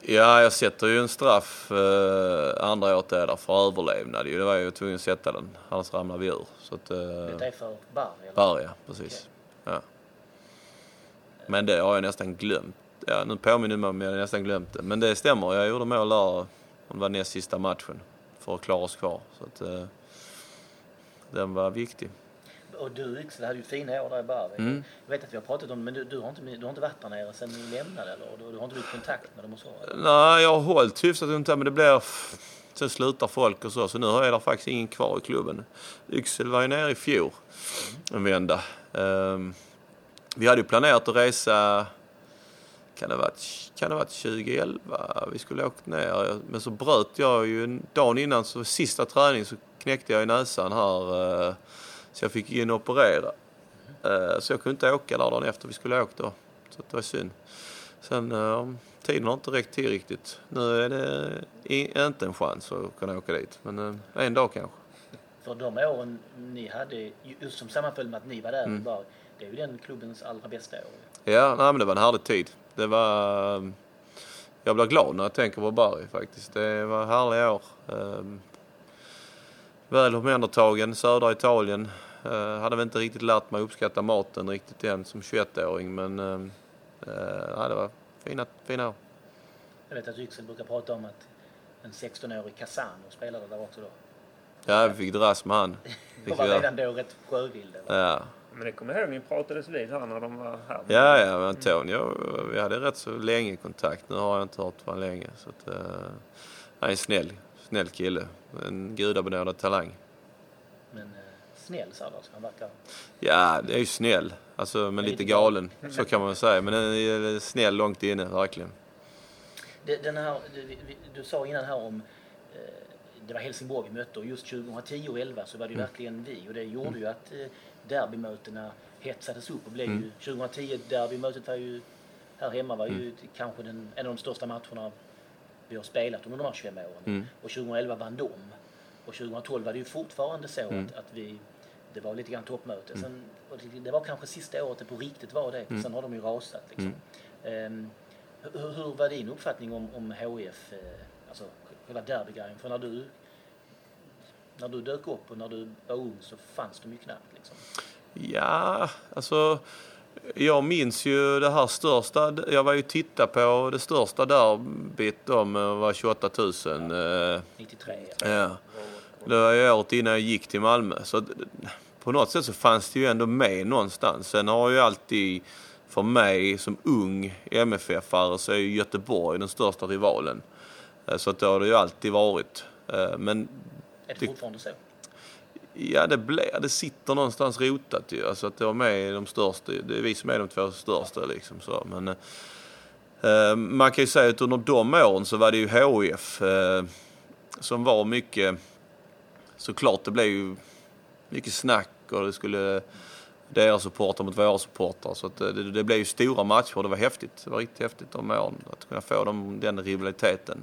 Ja, jag sätter ju en straff eh, andra året där för överlevnad. Det var jag ju tvungen att sätta den, annars ramlar vi ur. Så att, eh, Detta är för Bari? Bari, ja. Precis. Okay. Ja. Men det har jag nästan glömt. Ja, nu påminner du mig om jag nästan glömt det. Men det stämmer, jag gjorde mål där, om det var näst sista matchen, för att klara oss kvar. Så att, eh, den var viktig och du Yxel hade ju fina år där i Bari. Mm. Jag vet att vi har pratat om men du, du, har inte, du har inte varit där nere sen ni lämnade eller? Du, du har inte blivit kontakt med dem och så? Eller? Nej, jag har hållit hyfsat där men det blir... Sen slutar folk och så, så nu har jag där faktiskt ingen kvar i klubben. Yxel var ju nere i fjol en vända. Um, vi hade ju planerat att resa kan det varit, kan det varit 2011 vi skulle åkt ner. Men så bröt jag ju dagen innan, så sista träning så knäckte jag i näsan här. Uh, så jag fick in och operera. Mm. Så jag kunde inte åka där dagen efter vi skulle ha åkt då. Så det var synd. Sen uh, tiden har inte räckt till riktigt. Nu är det inte en chans att kunna åka dit. Men en dag kanske. För de åren ni hade, just som sammanföll med att ni var där, mm. bara, det är ju den klubbens allra bästa år. Ja, nej, men det var en härlig tid. Det var... Jag blir glad när jag tänker på Bari faktiskt. Det var härliga år. Um, väl omhändertagen, södra Italien. Uh, hade väl inte riktigt lärt mig uppskatta maten riktigt än som 21-åring men uh, uh, det var fina, fina år. Jag vet att Yxel brukar prata om att en 16-årig Casano spelade där också då. Ja, vi fick dras med han. Du var redan då rätt sjövild. Ja. Men det kommer jag ihåg, ni pratades vid här när de var här. Ja, ja, men Antonio, vi hade rätt så länge kontakt. Nu har jag inte hört vad länge. Så att, uh, han är en snäll, snäll kille. En gudabenådad talang. Men uh, snäll sa du han verkar? Ja, det är ju snäll. Alltså, men lite galen. Så kan man väl säga. Men är snäll långt inne, verkligen. Den här, du, du sa innan här om eh, det var Helsingborg vi mötte och just 2010 och 11 så var det mm. verkligen vi och det gjorde mm. ju att eh, derbymötena hetsades upp och blev mm. ju 2010 derbymötet var ju här hemma var ju mm. kanske den, en av de största matcherna vi har spelat under de här 25 åren. Mm. Och 2011 vann de. Och 2012 var det ju fortfarande så mm. att, att vi det var lite grann toppmöte. Mm. Sen, det var kanske sista året det på riktigt var det. Mm. Sen har de ju rasat. Liksom. Um, hur, hur, var din uppfattning om, om HF, eh, alltså själva derbygrejen? För när du, när du dök upp och när du var ung så fanns de ju knappt. Liksom. Ja, alltså jag minns ju det här största, jag var ju titta på det största derbyt de var 28 000. Ja, 93 ja. ja. Det var ju året innan jag gick till Malmö. Så på något sätt så fanns det ju ändå med någonstans. Sen har ju alltid, för mig som ung MFF-are så är ju Göteborg den största rivalen. Eh, så att det har det ju alltid varit. Eh, men... Är det fortfarande så? Ja, det, ble, det sitter någonstans rotat ju. Alltså att det var med de största. Det är vi som är de två största liksom så. Men, eh, man kan ju säga att under de åren så var det ju HIF eh, som var mycket såklart det blev ju mycket snack och det skulle deras supportrar mot våra supportrar. Så att det, det blev ju stora matcher och det var häftigt. Det var riktigt häftigt de åren att kunna få dem, den rivaliteten.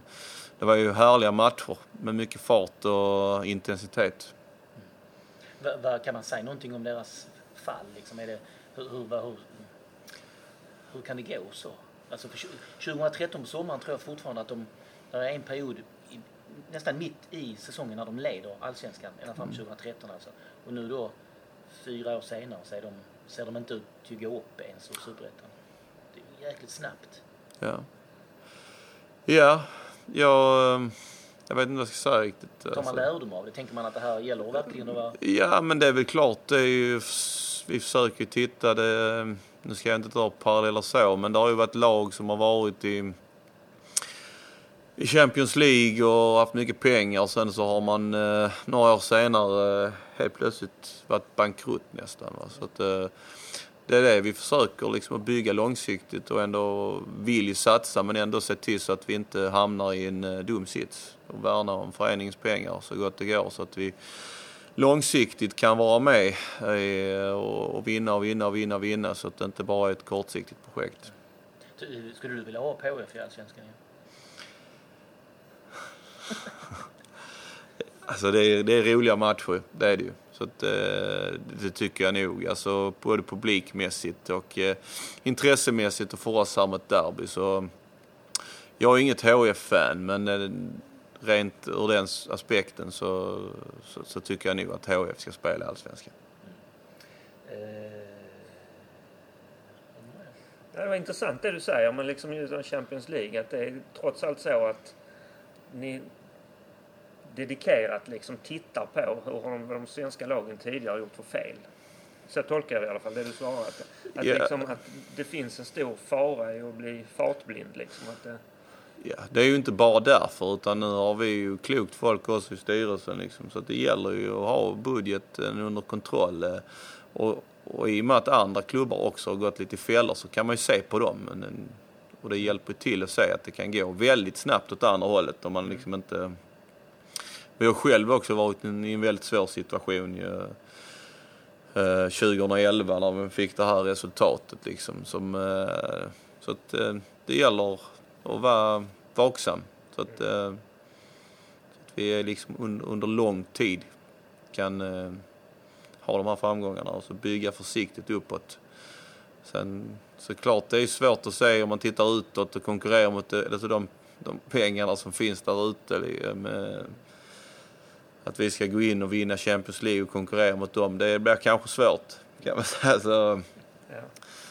Det var ju härliga matcher med mycket fart och intensitet. Vad, kan man säga någonting om deras fall? Liksom är det, hur, hur, hur, hur kan det gå så? Alltså för 2013 på sommaren tror jag fortfarande att de, det är en period nästan mitt i säsongen när de leder allsvenskan, ända fram till 2013 alltså. Och nu då, fyra år senare, så de, ser de inte ut att gå upp ens ur superettan. Det är jäkligt snabbt. Ja. Ja, jag, jag vet inte vad jag ska säga riktigt. Tar man alltså. lärdom av det? Tänker man att det här gäller verkligen att vara... Ja, men det är väl klart. Det är ju, vi försöker titta. Det, nu ska jag inte dra paralleller så, men det har ju varit lag som har varit i i Champions League och haft mycket pengar. Och sen så har man eh, några år senare eh, helt plötsligt varit bankrutt nästan. Va? Så att, eh, det är det vi försöker liksom att bygga långsiktigt och ändå vill ju satsa men ändå se till så att vi inte hamnar i en eh, dum sits och värna om föreningens pengar så gott det går så att vi långsiktigt kan vara med eh, och, och vinna och vinna och vinna och vinna så att det inte bara är ett kortsiktigt projekt. Skulle du vilja ha PHF i Allsvenskan? alltså det är, det är roliga matcher, det är det ju. Så att, eh, det tycker jag nog. Alltså både publikmässigt och eh, intressemässigt och för oss här med ett derby så jag är inget HF-fan men eh, rent ur den aspekten så, så, så, tycker jag nog att HF ska spela i Allsvenskan. Mm. Det var intressant det du säger, men liksom Champions League att det är trots allt så att ni dedikerat liksom tittar på hur de, de svenska lagen tidigare gjort för fel. Så tolkar jag i alla fall det du svarar. Att, att, yeah. liksom, att det finns en stor fara i att bli fartblind. Liksom, att det... Ja, det är ju inte bara därför utan nu har vi ju klokt folk också i styrelsen liksom, så det gäller ju att ha budgeten under kontroll. Eh, och, och i och med att andra klubbar också har gått lite i fällor så kan man ju se på dem. Men, och det hjälper till att se att det kan gå väldigt snabbt åt andra hållet om man liksom inte... Vi har själv också varit i en väldigt svår situation ju, eh, 2011 när vi fick det här resultatet liksom. Som, eh, så att eh, det gäller att vara vaksam. Så att, eh, så att vi är liksom un, under lång tid kan eh, ha de här framgångarna och så bygga försiktigt uppåt. Sen såklart, det är svårt att se om man tittar utåt och konkurrerar mot det, alltså de, de pengarna som finns där ute. Med, att vi ska gå in och vinna Champions League och konkurrera mot dem, det blir kanske svårt. Kan man säga. Så, ja.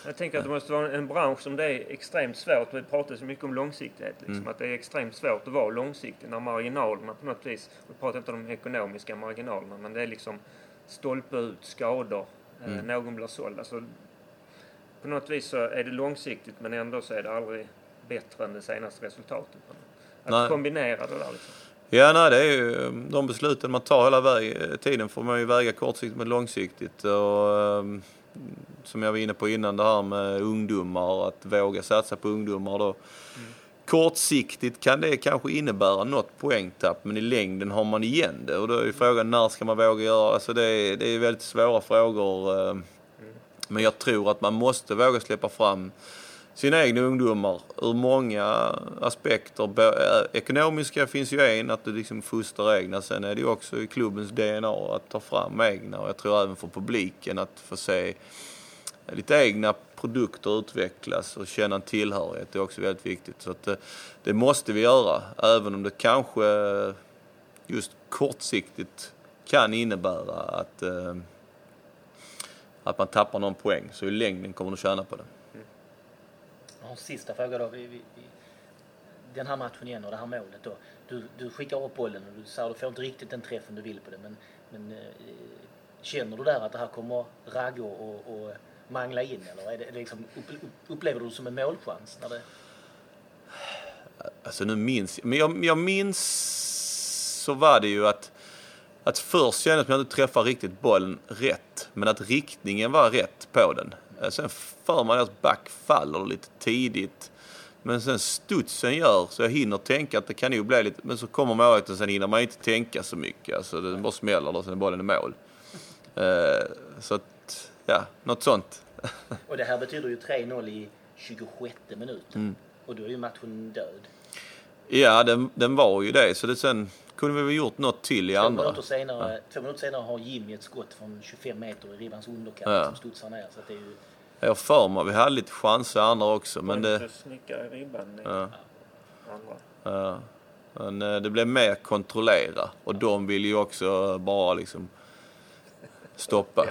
Jag tänker att det måste vara en bransch som det är extremt svårt. Vi pratar så mycket om långsiktighet. Liksom, mm. Att det är extremt svårt att vara långsiktig när marginalerna på något vis, vi pratar inte om de ekonomiska marginalerna, men det är liksom stolpe ut, skador, eh, mm. någon blir såld. Alltså, på något vis så är det långsiktigt men ändå så är det aldrig bättre än det senaste resultatet. Att nej. kombinera det där liksom. Ja, nej, det är ju de besluten man tar hela vägen, tiden får man ju väga kortsiktigt med långsiktigt. Och, ehm, som jag var inne på innan, det här med ungdomar, att våga satsa på ungdomar då. Mm. Kortsiktigt kan det kanske innebära något poängtapp, men i längden har man igen det. Och då är frågan när ska man våga göra Alltså det? Är, det är väldigt svåra frågor. Ehm, mm. Men jag tror att man måste våga släppa fram sina egna ungdomar ur många aspekter. Eh, ekonomiska finns ju en, att du liksom fostrar egna. Sen är det ju också i klubbens DNA att ta fram egna och jag tror även för publiken att få se lite egna produkter utvecklas och känna en tillhörighet Det är också väldigt viktigt. Så att det, det måste vi göra, även om det kanske just kortsiktigt kan innebära att, eh, att man tappar någon poäng. Så i längden kommer du tjäna på det en sista fråga då. Vi, vi, den här matchen igen och det här målet då. Du, du skickar upp bollen och du säger du får inte riktigt den träffen du vill på den. men, men eh, känner du där att det här kommer Ragge och, och mangla in eller är det, liksom, upplever du det som en målchans? När det... Alltså nu minns jag, men jag, jag minns så var det ju att att först kändes det som att jag inte träffade riktigt bollen rätt, men att riktningen var rätt på den. Eh, sen för man att back faller lite tidigt. Men sen studsen gör så jag hinner tänka att det kan nog bli lite, men så kommer målet och sen hinner man inte tänka så mycket. Alltså det bara smäller och sen är bollen i mål. Uh, så att, ja, något sånt. och det här betyder ju 3-0 i 26 minuten. Mm. Och då är ju matchen död. Ja, den, den var ju det. Så det sen kunde vi väl gjort något till i två andra. Minuter senare, ja. Två minuter senare har Jimmy ett skott från 25 meter i ribbans underkant ja. som studsar ner. Så det är ju... Jag för mig vi hade lite chanser andra också. Men det... Snickare i ribban ja. andra. Ja. Men eh, det blev mer kontrollera och de vill ju också bara liksom stoppa.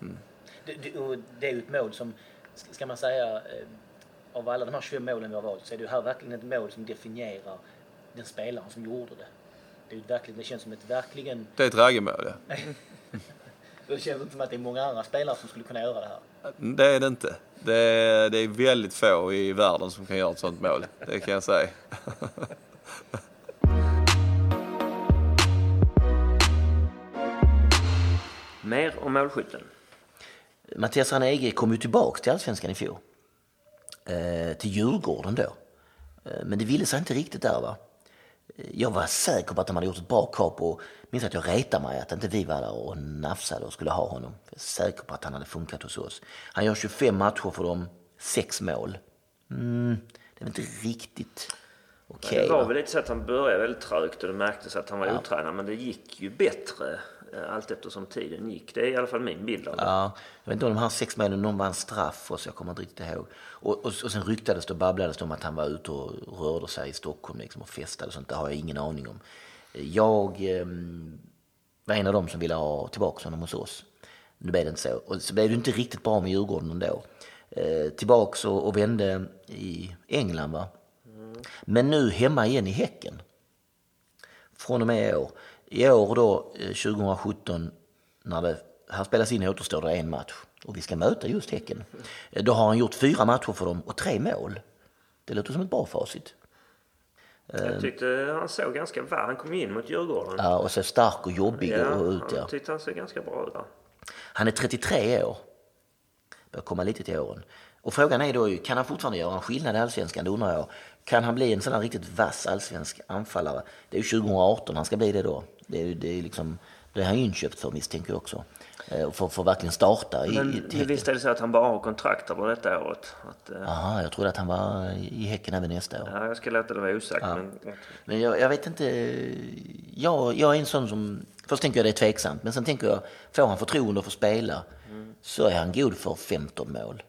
Mm. Det, är ju ett mål som, ska man säga, eh, av alla de här 25 målen vi har valt så är det här verkligen ett mål som definierar den spelaren som gjorde det. Det, är verkligen, det känns som ett verkligen... Det är ett raggemål, ja. det känns inte som att det är många andra spelare som skulle kunna göra det här. Det är det inte. Det är, det är väldigt få i världen som kan göra ett sånt mål. Det kan jag säga. Mer om målskytten. Mattias Ranege kom ju tillbaka till Allsvenskan i fjol. Eh, till Djurgården då. Eh, men det ville sig inte riktigt där va jag var säker på att de hade gjort ett bra kap och minns att jag retade mig att inte vi var där och nafsade och skulle ha honom. Jag är säker på att han hade funkat hos oss. Han gör 25 matcher för dem, sex mål. Mm, det är väl inte riktigt okej. Okay, det var väl lite så att han började väldigt trögt och det märktes att han var ja. otränad. Men det gick ju bättre allt eftersom tiden gick. Det är i alla fall min bild av det. Ja, jag vet inte om de här sex målen, någon var en straff och så, jag kommer inte riktigt ihåg. Och, och, och sen ryktades det och babblades det om att han var ute och rörde sig i Stockholm liksom, och festade och sånt. Det har jag ingen aning om. Jag eh, var en av dem som ville ha tillbaka honom hos oss. Nu blev det inte så. Och så blev det inte riktigt bra med Djurgården ändå. Eh, tillbaks och, och vände i England va. Mm. Men nu hemma igen i Häcken. Från och med i år. I år då, 2017, eh, när det här spelas in återstår det en match och vi ska möta just Häcken. Eh, då har han gjort fyra matcher för dem och tre mål. Det låter som ett bra facit. Jag eh, tyckte han såg ganska bra Han kom in mot Djurgården. Ja, och så stark och jobbig ja, och ut. Ja. Jag tyckte han såg ganska bra ut. Han är 33 år. Börjar komma lite till åren. Och frågan är då, kan han fortfarande göra en skillnad i Allsvenskan? Det undrar jag. Kan han bli en sån här riktigt vass allsvensk anfallare? Det är ju 2018 han ska bli det då. Det är, det är liksom, det är han inköpt för misstänker jag också. Eh, för, för att verkligen starta i, Men i visst är det så att han bara har kontrakt över detta året? Jaha, eh... jag trodde att han var i Häcken även nästa år. Ja, jag ska låta det vara osagt. Ja. Men, men jag, jag, vet inte. Jag, jag är en sån som... Först tänker jag det är tveksamt, men sen tänker jag, får han förtroende för att spela mm. så är han god för 15 mål.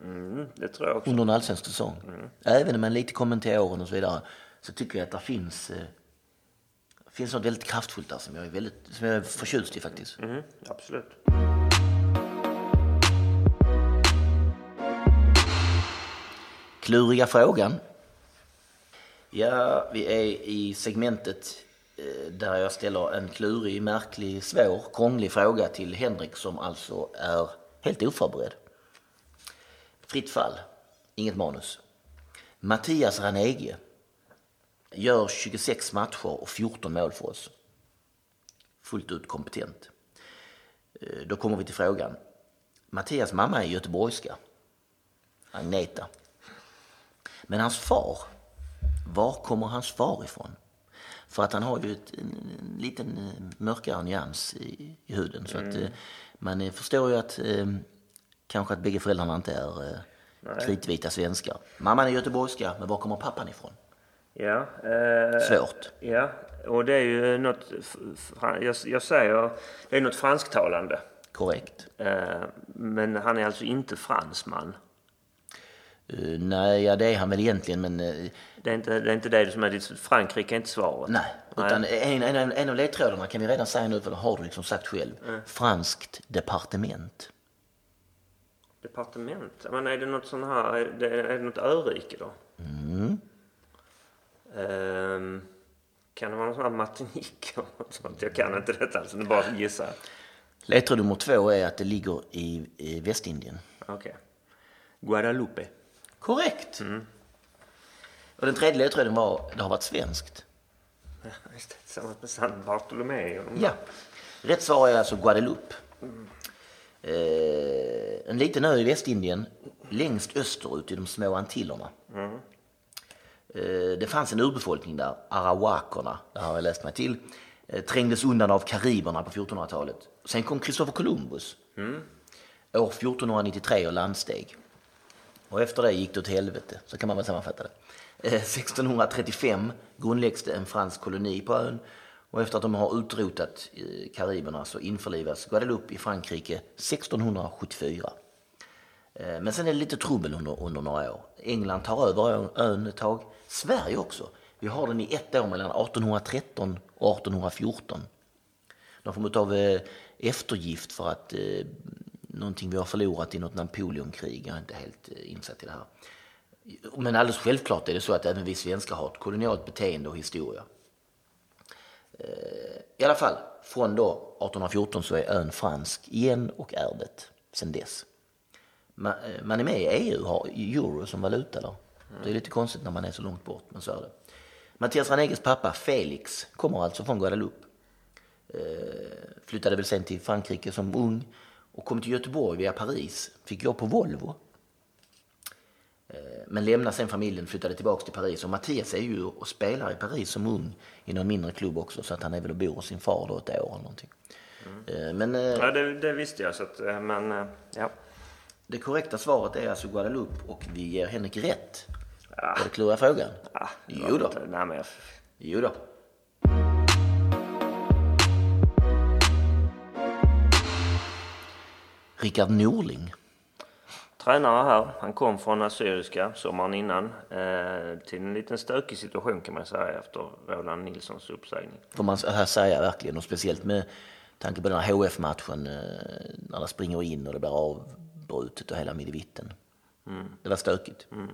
Mm, det tror jag också. Under en allsvensk säsong. Mm. Även om man lite kommer till åren och så vidare så tycker jag att det finns eh, finns något väldigt kraftfullt där som jag är, väldigt, som jag är förtjust i faktiskt. Mm, absolut. Kluriga frågan. Ja, vi är i segmentet eh, där jag ställer en klurig, märklig, svår, krånglig fråga till Henrik som alltså är helt oförberedd. Fritt fall, inget manus. Mattias Ranege gör 26 matcher och 14 mål för oss. Fullt ut kompetent. Eh, då kommer vi till frågan. Mattias mamma är göteborgska. Agneta. Men hans far, var kommer hans far ifrån? För att han har ju ett, en, en liten eh, mörkare nyans i, i huden. Så mm. att eh, man förstår ju att kanske att bägge föräldrarna inte är kritvita svenskar. Mamman är göteborgska, men var kommer pappan ifrån? Ja. Eh, Svårt. Ja, och det är ju något, jag, jag säger, det är något fransktalande. Korrekt. Eh, men han är alltså inte fransman. Uh, nej, ja det är han väl egentligen men... Uh, det, är inte, det är inte det som är ditt... Frankrike är inte svaret. Nej, utan nej. En, en, en av ledtrådarna kan vi redan säga nu för det har du liksom sagt själv. Mm. Franskt departement. Departement? Men är det något sån här, är det, är det något örike då? Mm. Kan det vara någon sån här Martinique Jag kan inte detta, alltså, det bara gissa. Ledtråd nummer två är att det ligger i, i Västindien. Okej. Okay. Guadalupe. Korrekt! Mm. Och den tredje ledtråden var, det har varit svenskt. Ja, just det. Tillsammans med San Bartolomé. Ja. Rätt svar är alltså Guadeloupe. Mm. Eh, en liten ö i Västindien, längst österut i de små Antillerna. Mm. Eh, det fanns en urbefolkning där, arawakerna, det har jag läst mig till, eh, trängdes undan av kariberna på 1400-talet. Sen kom Kristoffer Columbus mm. år 1493 och landsteg. Och efter det gick det åt helvete, så kan man väl sammanfatta det. Eh, 1635 grundläggs det en fransk koloni på ön och efter att de har utrotat kariberna så införlivas Guadeloupe i Frankrike 1674. Eh, men sen är det lite trubbel under, under några år. England tar över ön ett tag. Sverige också. Vi har den i ett år mellan 1813 och 1814. Någon form av eh, eftergift för att eh, någonting vi har förlorat i något Napoleonkrig. Jag är inte helt eh, insatt i det här. Men alldeles självklart är det så att även vi svenskar har ett kolonialt beteende och historia. Eh, I alla fall, från då 1814 så är ön fransk igen och är det sedan dess. Man, eh, man är med i EU, har euro som valuta då. Det är lite konstigt när man är så långt bort, men så är det. Mattias Raneges pappa Felix kommer alltså från Guadeloupe. Eh, flyttade väl sen till Frankrike som ung och kom till Göteborg via Paris. Fick jobb på Volvo. Eh, men lämnade sen familjen flyttade tillbaka till Paris. Och Mattias är ju och spelar i Paris som ung i någon mindre klubb också. Så att han är väl och bor hos sin far då ett år eller någonting. Mm. Men, ja, det, det, visste jag. Så att, men, ja. Det korrekta svaret är alltså Guadeloupe och vi ger Henrik rätt. Ja. Var det kluriga frågan? Ja, jo då. Nej, men jag... Jo då. Rickard Norling. Tränare här. Han kom från Assyriska sommaren innan eh, till en liten stökig situation kan man säga efter Roland Nilssons uppsägning. Får man här säga verkligen och speciellt med tanke på den här HF-matchen eh, när det springer in och det blir avbrutet och hela midvitten. Mm. Det var stökigt. Mm.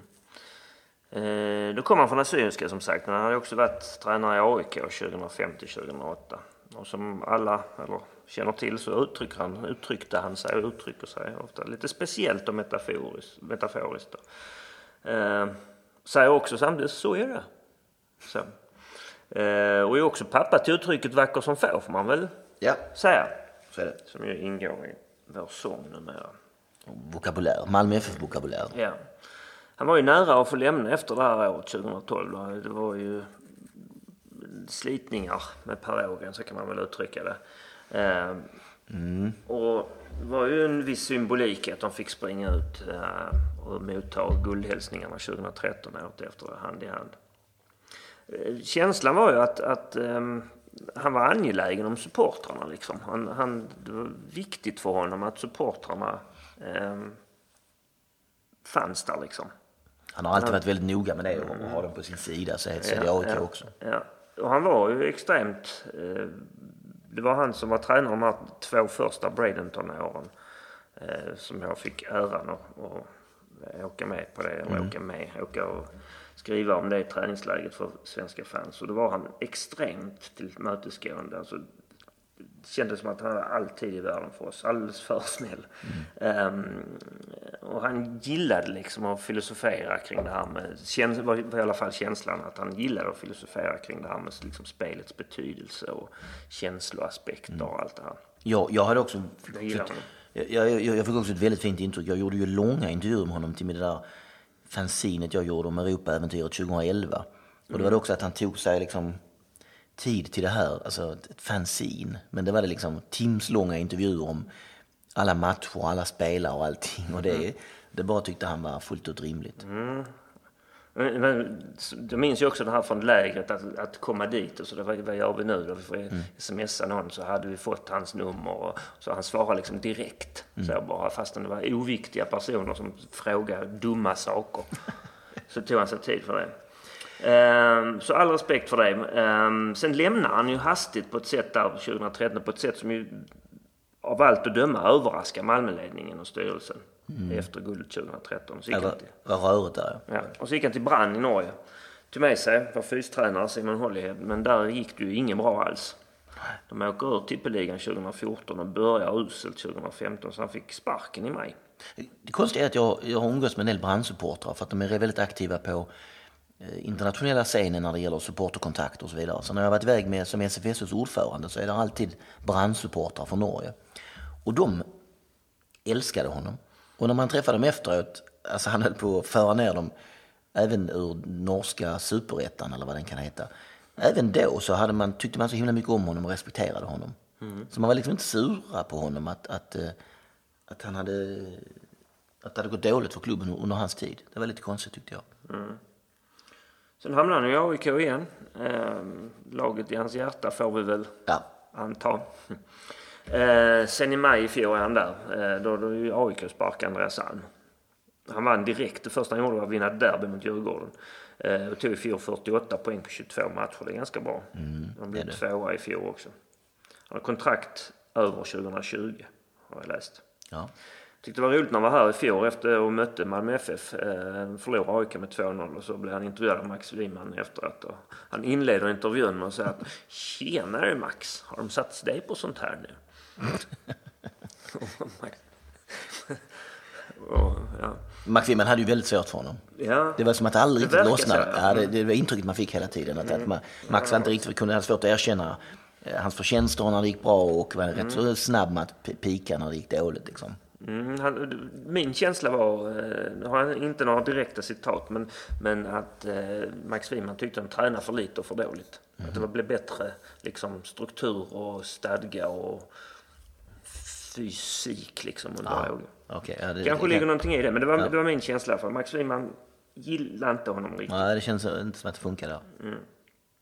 Eh, då kom han från Assyriska som sagt, men han hade också varit tränare i AIK 2005 2008. Och som alla eller, känner till så uttrycker han, uttryckte han sig och uttrycker sig ofta lite speciellt och metaforiskt. metaforiskt eh, säger också samtidigt, så är det. Så. Eh, och är också pappa till uttrycket vacker som få får man väl ja. säga. Så är det. Som ju ingår i vår sång numera. Vokabulär, Malmö FF-vokabulär. Ja. Han var ju nära att få lämna efter det här året 2012. Det var ju slitningar med Per så kan man väl uttrycka det. Ehm, mm. Och det var ju en viss symbolik att de fick springa ut eh, och motta guldhälsningarna 2013 året efter hand i hand. Eh, känslan var ju att, att um, han var angelägen om supportrarna. Liksom. Han, han, det var viktigt för honom att supportrarna fanns där. Liksom. Han har alltid varit väldigt noga med det och mm. har dem på sin sida. Så heter ja, AIK ja, också. Ja. Och han var ju extremt... Eh, det var han som var tränare de här två första Bradenton-åren. Eh, som jag fick äran att åka med på det. Eller mm. åka med, åka och skriva om det träningsläget för svenska fans. Och då var han extremt tillmötesgående. Alltså, kändes som att han hade all tid i världen för oss. Alldeles för snäll. Mm. Um, och han gillade liksom att filosofera kring det här med, käns var i alla fall känslan att han gillade att filosofera kring det här med liksom spelets betydelse och känsloaspekter mm. och allt det här. Ja, jag hade också... Fått, jag, jag, jag fick också ett väldigt fint intryck. Jag gjorde ju långa intervjuer med honom till det där fanzinet jag gjorde om Europaäventyret 2011. Och då var det också att han tog sig liksom tid till det här, alltså ett fanzine. Men det var det liksom timslånga intervjuer om alla matcher, alla spelare och allting. Och det, mm. det bara tyckte han var fullt ut rimligt. Mm. Men, men, du minns ju också det här från lägret, att, att komma dit och så, vad, vad gör vi nu då? Vi får mm. smsa någon så hade vi fått hans nummer och så han svarade liksom direkt. Mm. Så bara, fastän det var oviktiga personer som frågade dumma saker. så tog han sig tid för det. Um, så all respekt för det. Um, sen lämnar han ju hastigt på ett sätt där 2013 på ett sätt som ju av allt att döma överraskar Malmöledningen och styrelsen mm. efter guldet 2013. Så gick ja, vad rörigt där ja. Och så gick han till Brann i Norge. Tog med sig, var fystränare Simon Hollyhead, men där gick det ju ingen bra alls. De åker ur tippeligan 2014 och börjar uselt 2015 så han fick sparken i maj. Det konstiga är att jag, jag har umgåtts med en del brandsupportrar för att de är väldigt aktiva på Eh, internationella scenen när det gäller supporterkontakter och så vidare. Så när jag varit iväg med som SFSUs ordförande så är det alltid brandsupportrar från Norge. Och de älskade honom. Och när man träffade dem efteråt, alltså han höll på att föra ner dem även ur norska superettan eller vad den kan heta. Även då så hade man, tyckte man så himla mycket om honom och respekterade honom. Mm. Så man var liksom inte sura på honom att, att, eh, att han hade att det hade gått dåligt för klubben under hans tid. Det var lite konstigt tyckte jag. Mm. Sen hamnade han i AIK igen. Eh, laget i hans hjärta får vi väl ja. anta. Eh, sen i maj i fjol är han där. Då då ju AIK sparkade Andreas Alm. Han vann direkt. Det första han gjorde var att vinna derby mot Djurgården. Eh, och tog i fjol 48 poäng på 22 matcher. Det är ganska bra. Mm, han blev tvåa i fjol också. Han har kontrakt över 2020 har jag läst. Ja. Tyckte det var roligt när han var här i fjol efter att mötte Malmö FF. Eh, förlorade AIK med 2-0 och så blev han intervjuad av Max Wiman efteråt. Och han inleder intervjun med att säga att Tjenare Max, har de satt dig på sånt här nu? och, ja. Max Wiman hade ju väldigt svårt för honom. Ja. Det var som att det aldrig riktigt lossnade. Ja, det, det var intrycket man fick hela tiden. Att, mm. att Max var inte riktigt, kunde ha svårt att erkänna eh, hans förtjänster när det gick bra och var mm. rätt så snabb med att pika när det gick dåligt. Liksom. Mm, han, min känsla var, nu har jag inte några direkta citat, men, men att eh, Max Wiman tyckte han tränade för lite och för dåligt. Mm. Att det blev bättre liksom, struktur och stadga och fysik liksom under ja. Okay, ja, det, Kanske det, ligger det, någonting i det, men det var, ja. det var min känsla. för Max Wiman gillade inte honom riktigt. Nej, det känns inte som att det funkar där. Mm.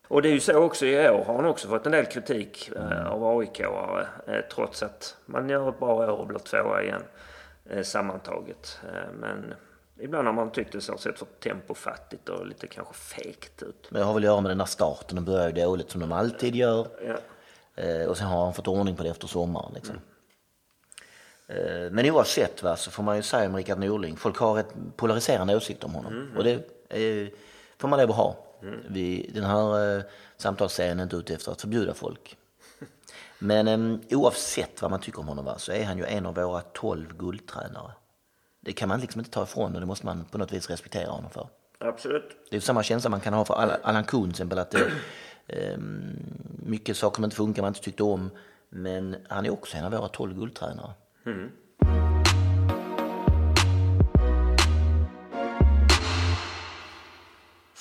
Och det är ju så också i år har han också fått en del kritik mm. av AIK-are eh, trots att man gör ett bra år och blir tvåa igen eh, sammantaget. Men ibland har man tyckt det så sett för tempofattigt och lite kanske fegt ut. Men det har väl att göra med den där starten, de börjar ju dåligt som de alltid gör. Ja. Och sen har han fått ordning på det efter sommaren liksom. Mm. Men oavsett va, så får man ju säga om Rickard Norling, folk har ett polariserande åsikt om honom. Mm. Och det är, får man lov att ha. Mm. Vi, den här eh, samtalsserien är inte ute efter att förbjuda folk. Men eh, oavsett vad man tycker om honom va, så är han ju en av våra tolv guldtränare. Det kan man liksom inte ta ifrån och det måste man på något vis respektera honom för. Absolut. Det är samma känsla man kan ha för Allan Kuhn till exempel. Att det, eh, mycket saker som inte funkar, man inte tyckte om. Men han är också en av våra tolv guldtränare. Mm.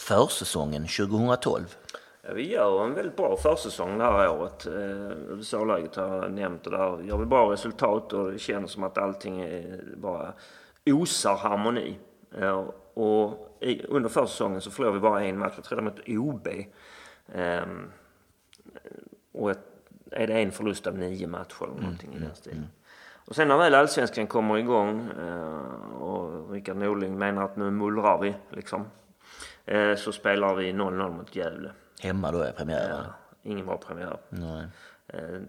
Försäsongen 2012. Ja, vi gör en väldigt bra försäsong det här året. Eh, USA-läget har jag nämnt och där gör vi bra resultat och det känns som att allting är bara osar harmoni. Eh, och under försäsongen så förlorade vi bara en match, vi tror mot OB. Ehm, och är det en förlust av nio matcher eller någonting mm, i den stilen. Mm. Och sen när väl allsvenskan kommer igång eh, och Rickard Norling menar att nu mullrar vi liksom. Eh, så spelar vi 0-0 mot Gävle. Hemma då är premiären? Ja, ingen bra premiär. Nej. Eh,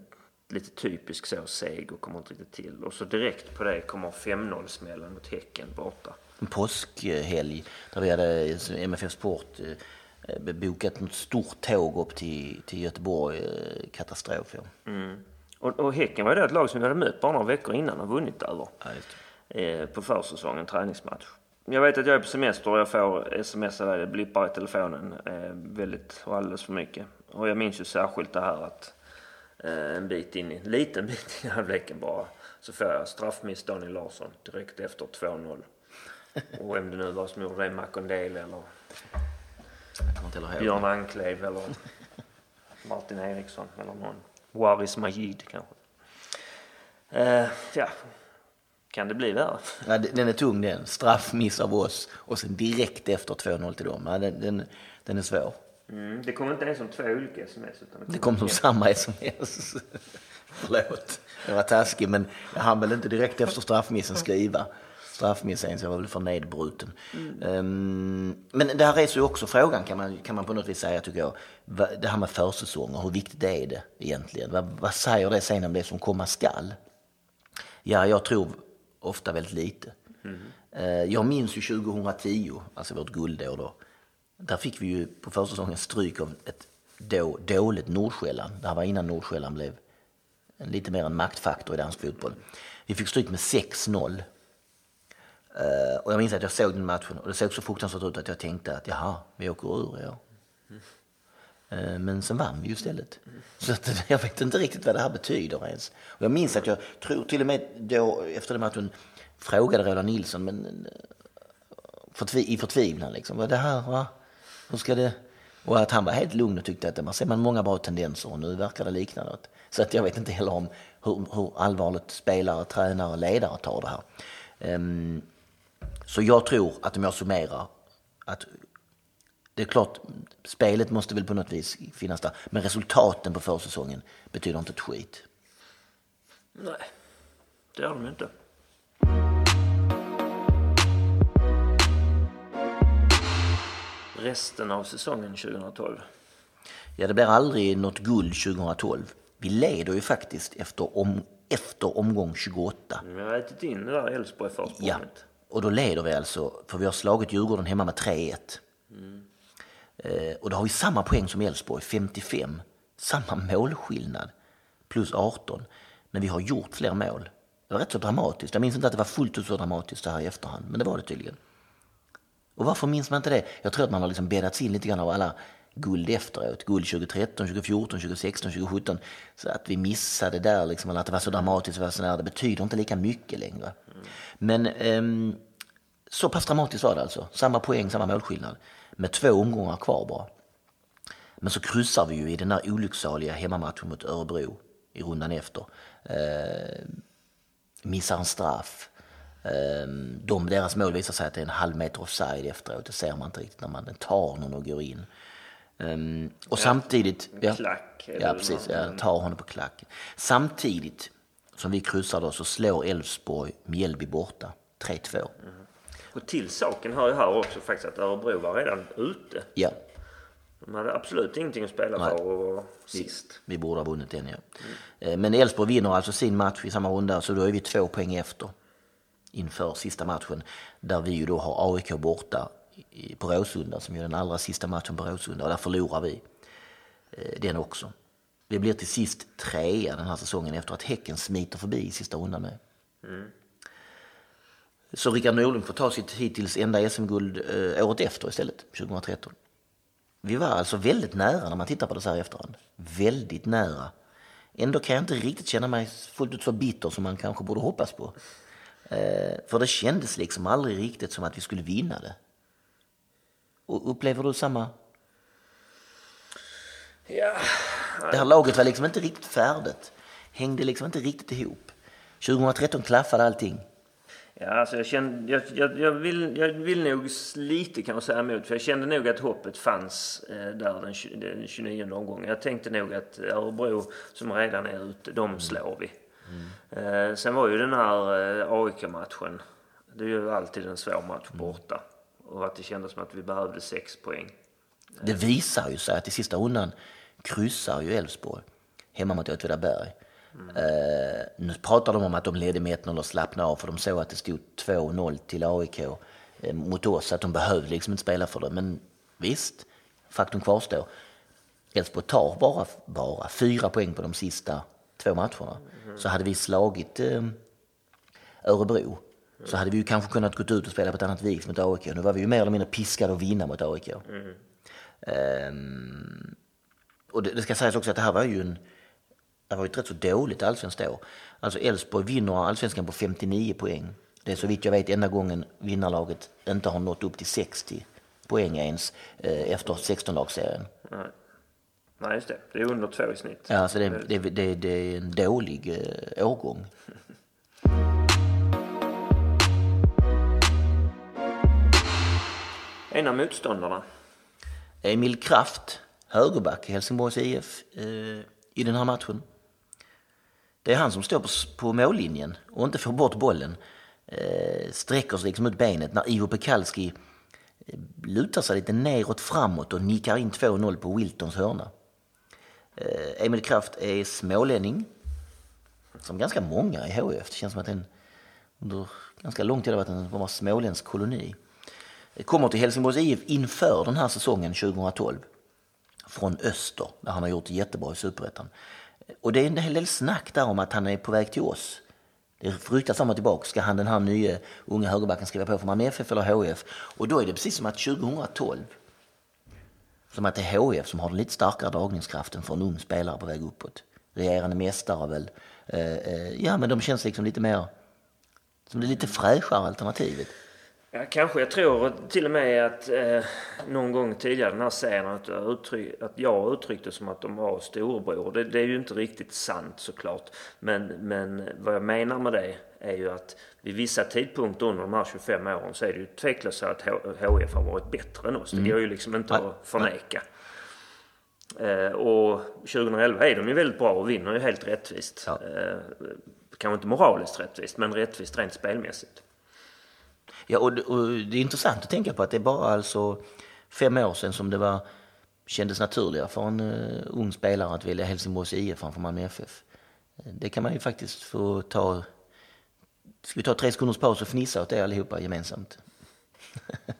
lite typisk så, seg och kommer inte riktigt till. Och så direkt på det kommer 5-0 smällen mot Häcken borta. en påskhelg där vi hade MFF Sport bokat något stort tåg upp till, till Göteborg. Katastrof. Ja. Mm. Och, och Häcken var ju det ett lag som vi hade mött bara några veckor innan och vunnit över. Ja, eh, på försäsongen, träningsmatch. Jag vet att jag är på semester och jag får sms det blippar i telefonen eh, väldigt och alldeles för mycket. Och jag minns ju särskilt det här att eh, en bit in en liten bit in i halvleken bara, så får jag straffmiss Daniel Larsson direkt efter 2-0. Och vem det nu var som gjorde det, Makondel eller Björn Anklev eller Martin Eriksson eller någon. Waris Majid kanske. Uh, ja, kan det bli värre? Ja, den är tung den. Straffmiss av oss och sen direkt efter 2-0 till dem. Ja, den, den, den är svår. Mm, det kom inte ens som två olika sms. Utan det kom, som samma sms. Förlåt, jag var taskig men jag hann väl inte direkt efter straffmissen skriva straffmissen så jag var väl för nedbruten. Mm. Um, men det här reser ju också frågan kan man, kan man på något vis säga tycker jag. Det här med försäsonger, hur viktigt är det egentligen? Vad, vad säger det sen om det som komma skall? Ja, jag tror ofta väldigt lite. Mm. Jag minns ju 2010, alltså vårt guldår då. Där fick vi ju på försäsongen stryk av ett då, dåligt Nordsjälland. Det här var innan Nordsjälland blev en, lite mer en maktfaktor i dansk fotboll. Vi fick stryk med 6-0 Uh, eh, och jag minns att jag såg den matchen och det såg så fruktansvärt ut att jag tänkte att jaha, vi åker ur i år. Eh, men sen vann vi ju istället. Så att, jag vet inte riktigt vad det här betyder ens. Och jag minns att jag tror till och med då efter den matchen frågade Roland Nilsson men, eh, förtvi i förtvivlan liksom. Vad det här, va? Hur ska det... Och att han var helt lugn och tyckte att man ser man många bra tendenser och nu verkar det likna något. Så att jag vet inte heller om hur, hur allvarligt spelare, tränare, och ledare tar det här. Um, så jag tror att om jag summerar att det är klart, spelet måste väl på något vis finnas där. Men resultaten på försäsongen betyder inte ett skit. Nej, det gör de inte. Resten av säsongen 2012? Ja, det blir aldrig något guld 2012. Vi leder ju faktiskt efter, om, efter omgång 28. Vi har ätit in det där Elfsborg-försprånget. Ja, och då leder vi alltså, för vi har slagit Djurgården hemma med 3-1. Mm. Eh, och då har vi samma poäng som Elfsborg, 55. Samma målskillnad, plus 18. Men vi har gjort fler mål. Det var rätt så dramatiskt. Jag minns inte att det var fullt ut så dramatiskt så här i efterhand, men det var det tydligen. Och varför minns man inte det? Jag tror att man har liksom bäddats in lite grann av alla guld efteråt. Guld 2013, 2014, 2016, 2017. Så att vi missade där, liksom, eller att det var så dramatiskt, var så där, det betyder inte lika mycket längre. Men um, så pass dramatiskt var det alltså. Samma poäng, samma målskillnad. Med två omgångar kvar bara. Men så kryssar vi ju i den där olycksaliga hemmamatchen mot Örebro i rundan efter. Uh, missar en straff. Um, de, deras mål visar sig att det är en halv meter offside efteråt. Det ser man inte riktigt när man tar någon och går in. Um, och ja, samtidigt... Ja, klack. Ja, precis. Jag tar honom på klacken. Samtidigt som vi kryssar då så slår Elfsborg Mjällby borta. 3-2. Mm. Och till saken hör ju här också faktiskt att Örebro var redan ute. Ja. De hade absolut ingenting att spela Nej. för och var sist. Vi, vi borde ha vunnit den ja. Mm. Men Elfsborg vinner alltså sin match i samma runda så då är vi två poäng efter inför sista matchen. Där vi ju då har AIK borta på Råsunda som är den allra sista matchen på Råsunda och där förlorar vi eh, den också. Vi blir till sist trea den här säsongen efter att Häcken smiter förbi i sista rundan med. Mm. Så Rickard Norling får ta sitt hittills enda SM-guld eh, året efter istället, 2013. Vi var alltså väldigt nära när man tittar på det så här i efterhand. Väldigt nära. Ändå kan jag inte riktigt känna mig fullt ut så bitter som man kanske borde hoppas på. Eh, för det kändes liksom aldrig riktigt som att vi skulle vinna det. Och upplever du samma? Ja. Det här laget var liksom inte riktigt färdigt. Hängde liksom inte riktigt ihop. 2013 klaffade allting. Ja, alltså jag, kände, jag, jag, jag, vill, jag vill nog lite kan man säga emot. För jag kände nog att hoppet fanns eh, där den, den 29 omgången. Jag tänkte nog att Örebro som redan är ute, de mm. slår vi. Mm. Eh, sen var ju den här eh, AIK-matchen. Det är ju alltid en svår match mm. borta. Och att det kändes som att vi behövde sex poäng. Det visar ju sig att i sista rundan kryssar ju Elfsborg hemma mot Åtvidaberg. Mm. Uh, nu pratar de om att de ledde med 1-0 och slappnade av för de såg att det stod 2-0 till AIK eh, mot oss att de behövde liksom inte spela för det. Men visst, faktum kvarstår. Elfsborg tar bara, bara fyra poäng på de sista två matcherna. Mm. Så hade vi slagit eh, Örebro så hade vi ju kanske kunnat gå ut och spela på ett annat vis mot AIK. Nu var vi ju mer eller mindre piskade att vinna mot AIK. Mm. Um, och det, det, ska sägas också att det här var ju en, det var ju rätt så dåligt allsvenskt år. Alltså Elfsborg vinner allsvenskan på 59 poäng. Det är så vitt jag vet enda gången vinnarlaget inte har nått upp till 60 poäng ens eh, efter 16-lagsserien. Nej. Nej, just det. Det är under två i snitt. Ja, alltså det, det, det, det är en dålig eh, årgång. En av motståndarna? Emil Kraft, högerback i Helsingborgs IF eh, i den här matchen. Det är han som står på, på mållinjen och inte får bort bollen. Eh, sträcker sig liksom ut benet när Ivo Pekalski eh, lutar sig lite neråt framåt och nickar in 2-0 på Wiltons hörna. Eh, Emil Kraft är smålänning, som ganska många i HIF. Det känns som att det under ganska lång tid har varit en småländsk koloni eh, kommer till Helsingborgs IF inför den här säsongen 2012 från Öster där han har gjort jättebra i Superettan. Och det är en hel del snack där om att han är på väg till oss. Det ryktas fram och tillbaka. Ska han den här nya unga högerbacken skriva på för Malmö FF eller HF? Och då är det precis som att 2012 som att det är HF som har den lite starkare dragningskraften för en ung spelare på väg uppåt. Regerande mästare väl. Eh, eh, ja, men de känns liksom lite mer som det lite fräschare alternativet. Ja, kanske. Jag tror till och med att eh, någon gång tidigare den här serien att, jag uttryck, att jag uttryckte som att de var storebror. Det, det är ju inte riktigt sant såklart. Men, men vad jag menar med det är ju att vid vissa tidpunkter under de här 25 åren så är det ju tveklöst så att HF har varit bättre än oss. Det mm. går ju liksom inte att förneka. Eh, och 2011 är de ju väldigt bra och vinner ju helt rättvist. Ja. Eh, kanske inte moraliskt rättvist, men rättvist rent spelmässigt. Ja, och, och, det är intressant att tänka på att det är bara alltså fem år sedan som det var, kändes naturligare för en uh, ung spelare att välja Helsingborgs IF framför Malmö FF. Det kan man ju faktiskt få ta. Ska vi ta tre sekunders paus och fnissa åt det allihopa gemensamt?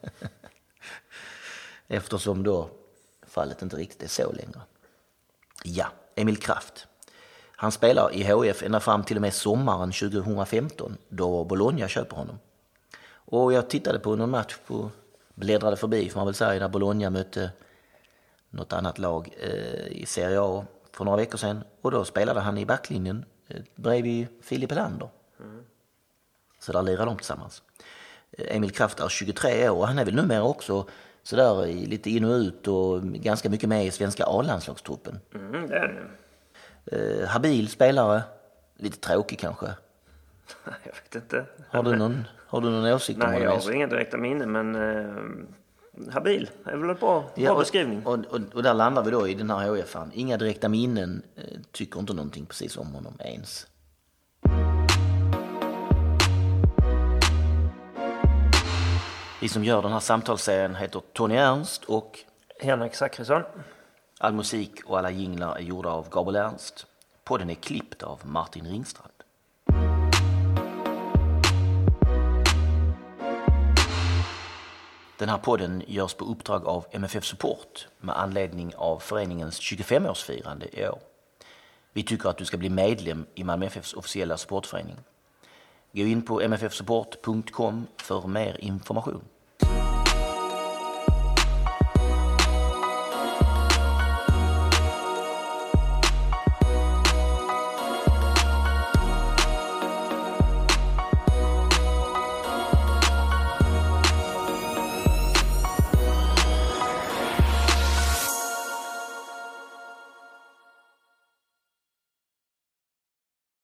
Eftersom då fallet inte riktigt är så längre. Ja, Emil Kraft. Han spelar i HF ända fram till och med sommaren 2015 då Bologna köper honom. Och jag tittade på någon match, på, bläddrade förbi får man väl säga, när Bologna mötte något annat lag eh, i Serie A för några veckor sedan. Och då spelade han i backlinjen eh, bredvid Filip Helander. Mm. Så där lirade de tillsammans. Eh, Emil Kraft är 23 år och han är väl numera också sådär lite in och ut och ganska mycket med i svenska A-landslagstruppen. Mm, det är det. Eh, habil spelare, lite tråkig kanske. Jag vet inte. Har du någon har du någon åsikt om Nej, jag har inga direkta minnen, men eh, habil är väl en bra, ja, bra beskrivning. Och, och, och, där landar vi då i den här hf Inga direkta minnen, eh, tycker inte någonting precis om honom ens. Vi som gör den här samtalsserien heter Tony Ernst och Henrik Zackrisson. All musik och alla jinglar är gjorda av Gabriel Ernst. Podden är klippt av Martin Ringstrand. Den här podden görs på uppdrag av MFF Support med anledning av föreningens 25-årsfirande i år. Vi tycker att du ska bli medlem i Malmö FFs officiella supportförening. Gå in på mffsupport.com för mer information.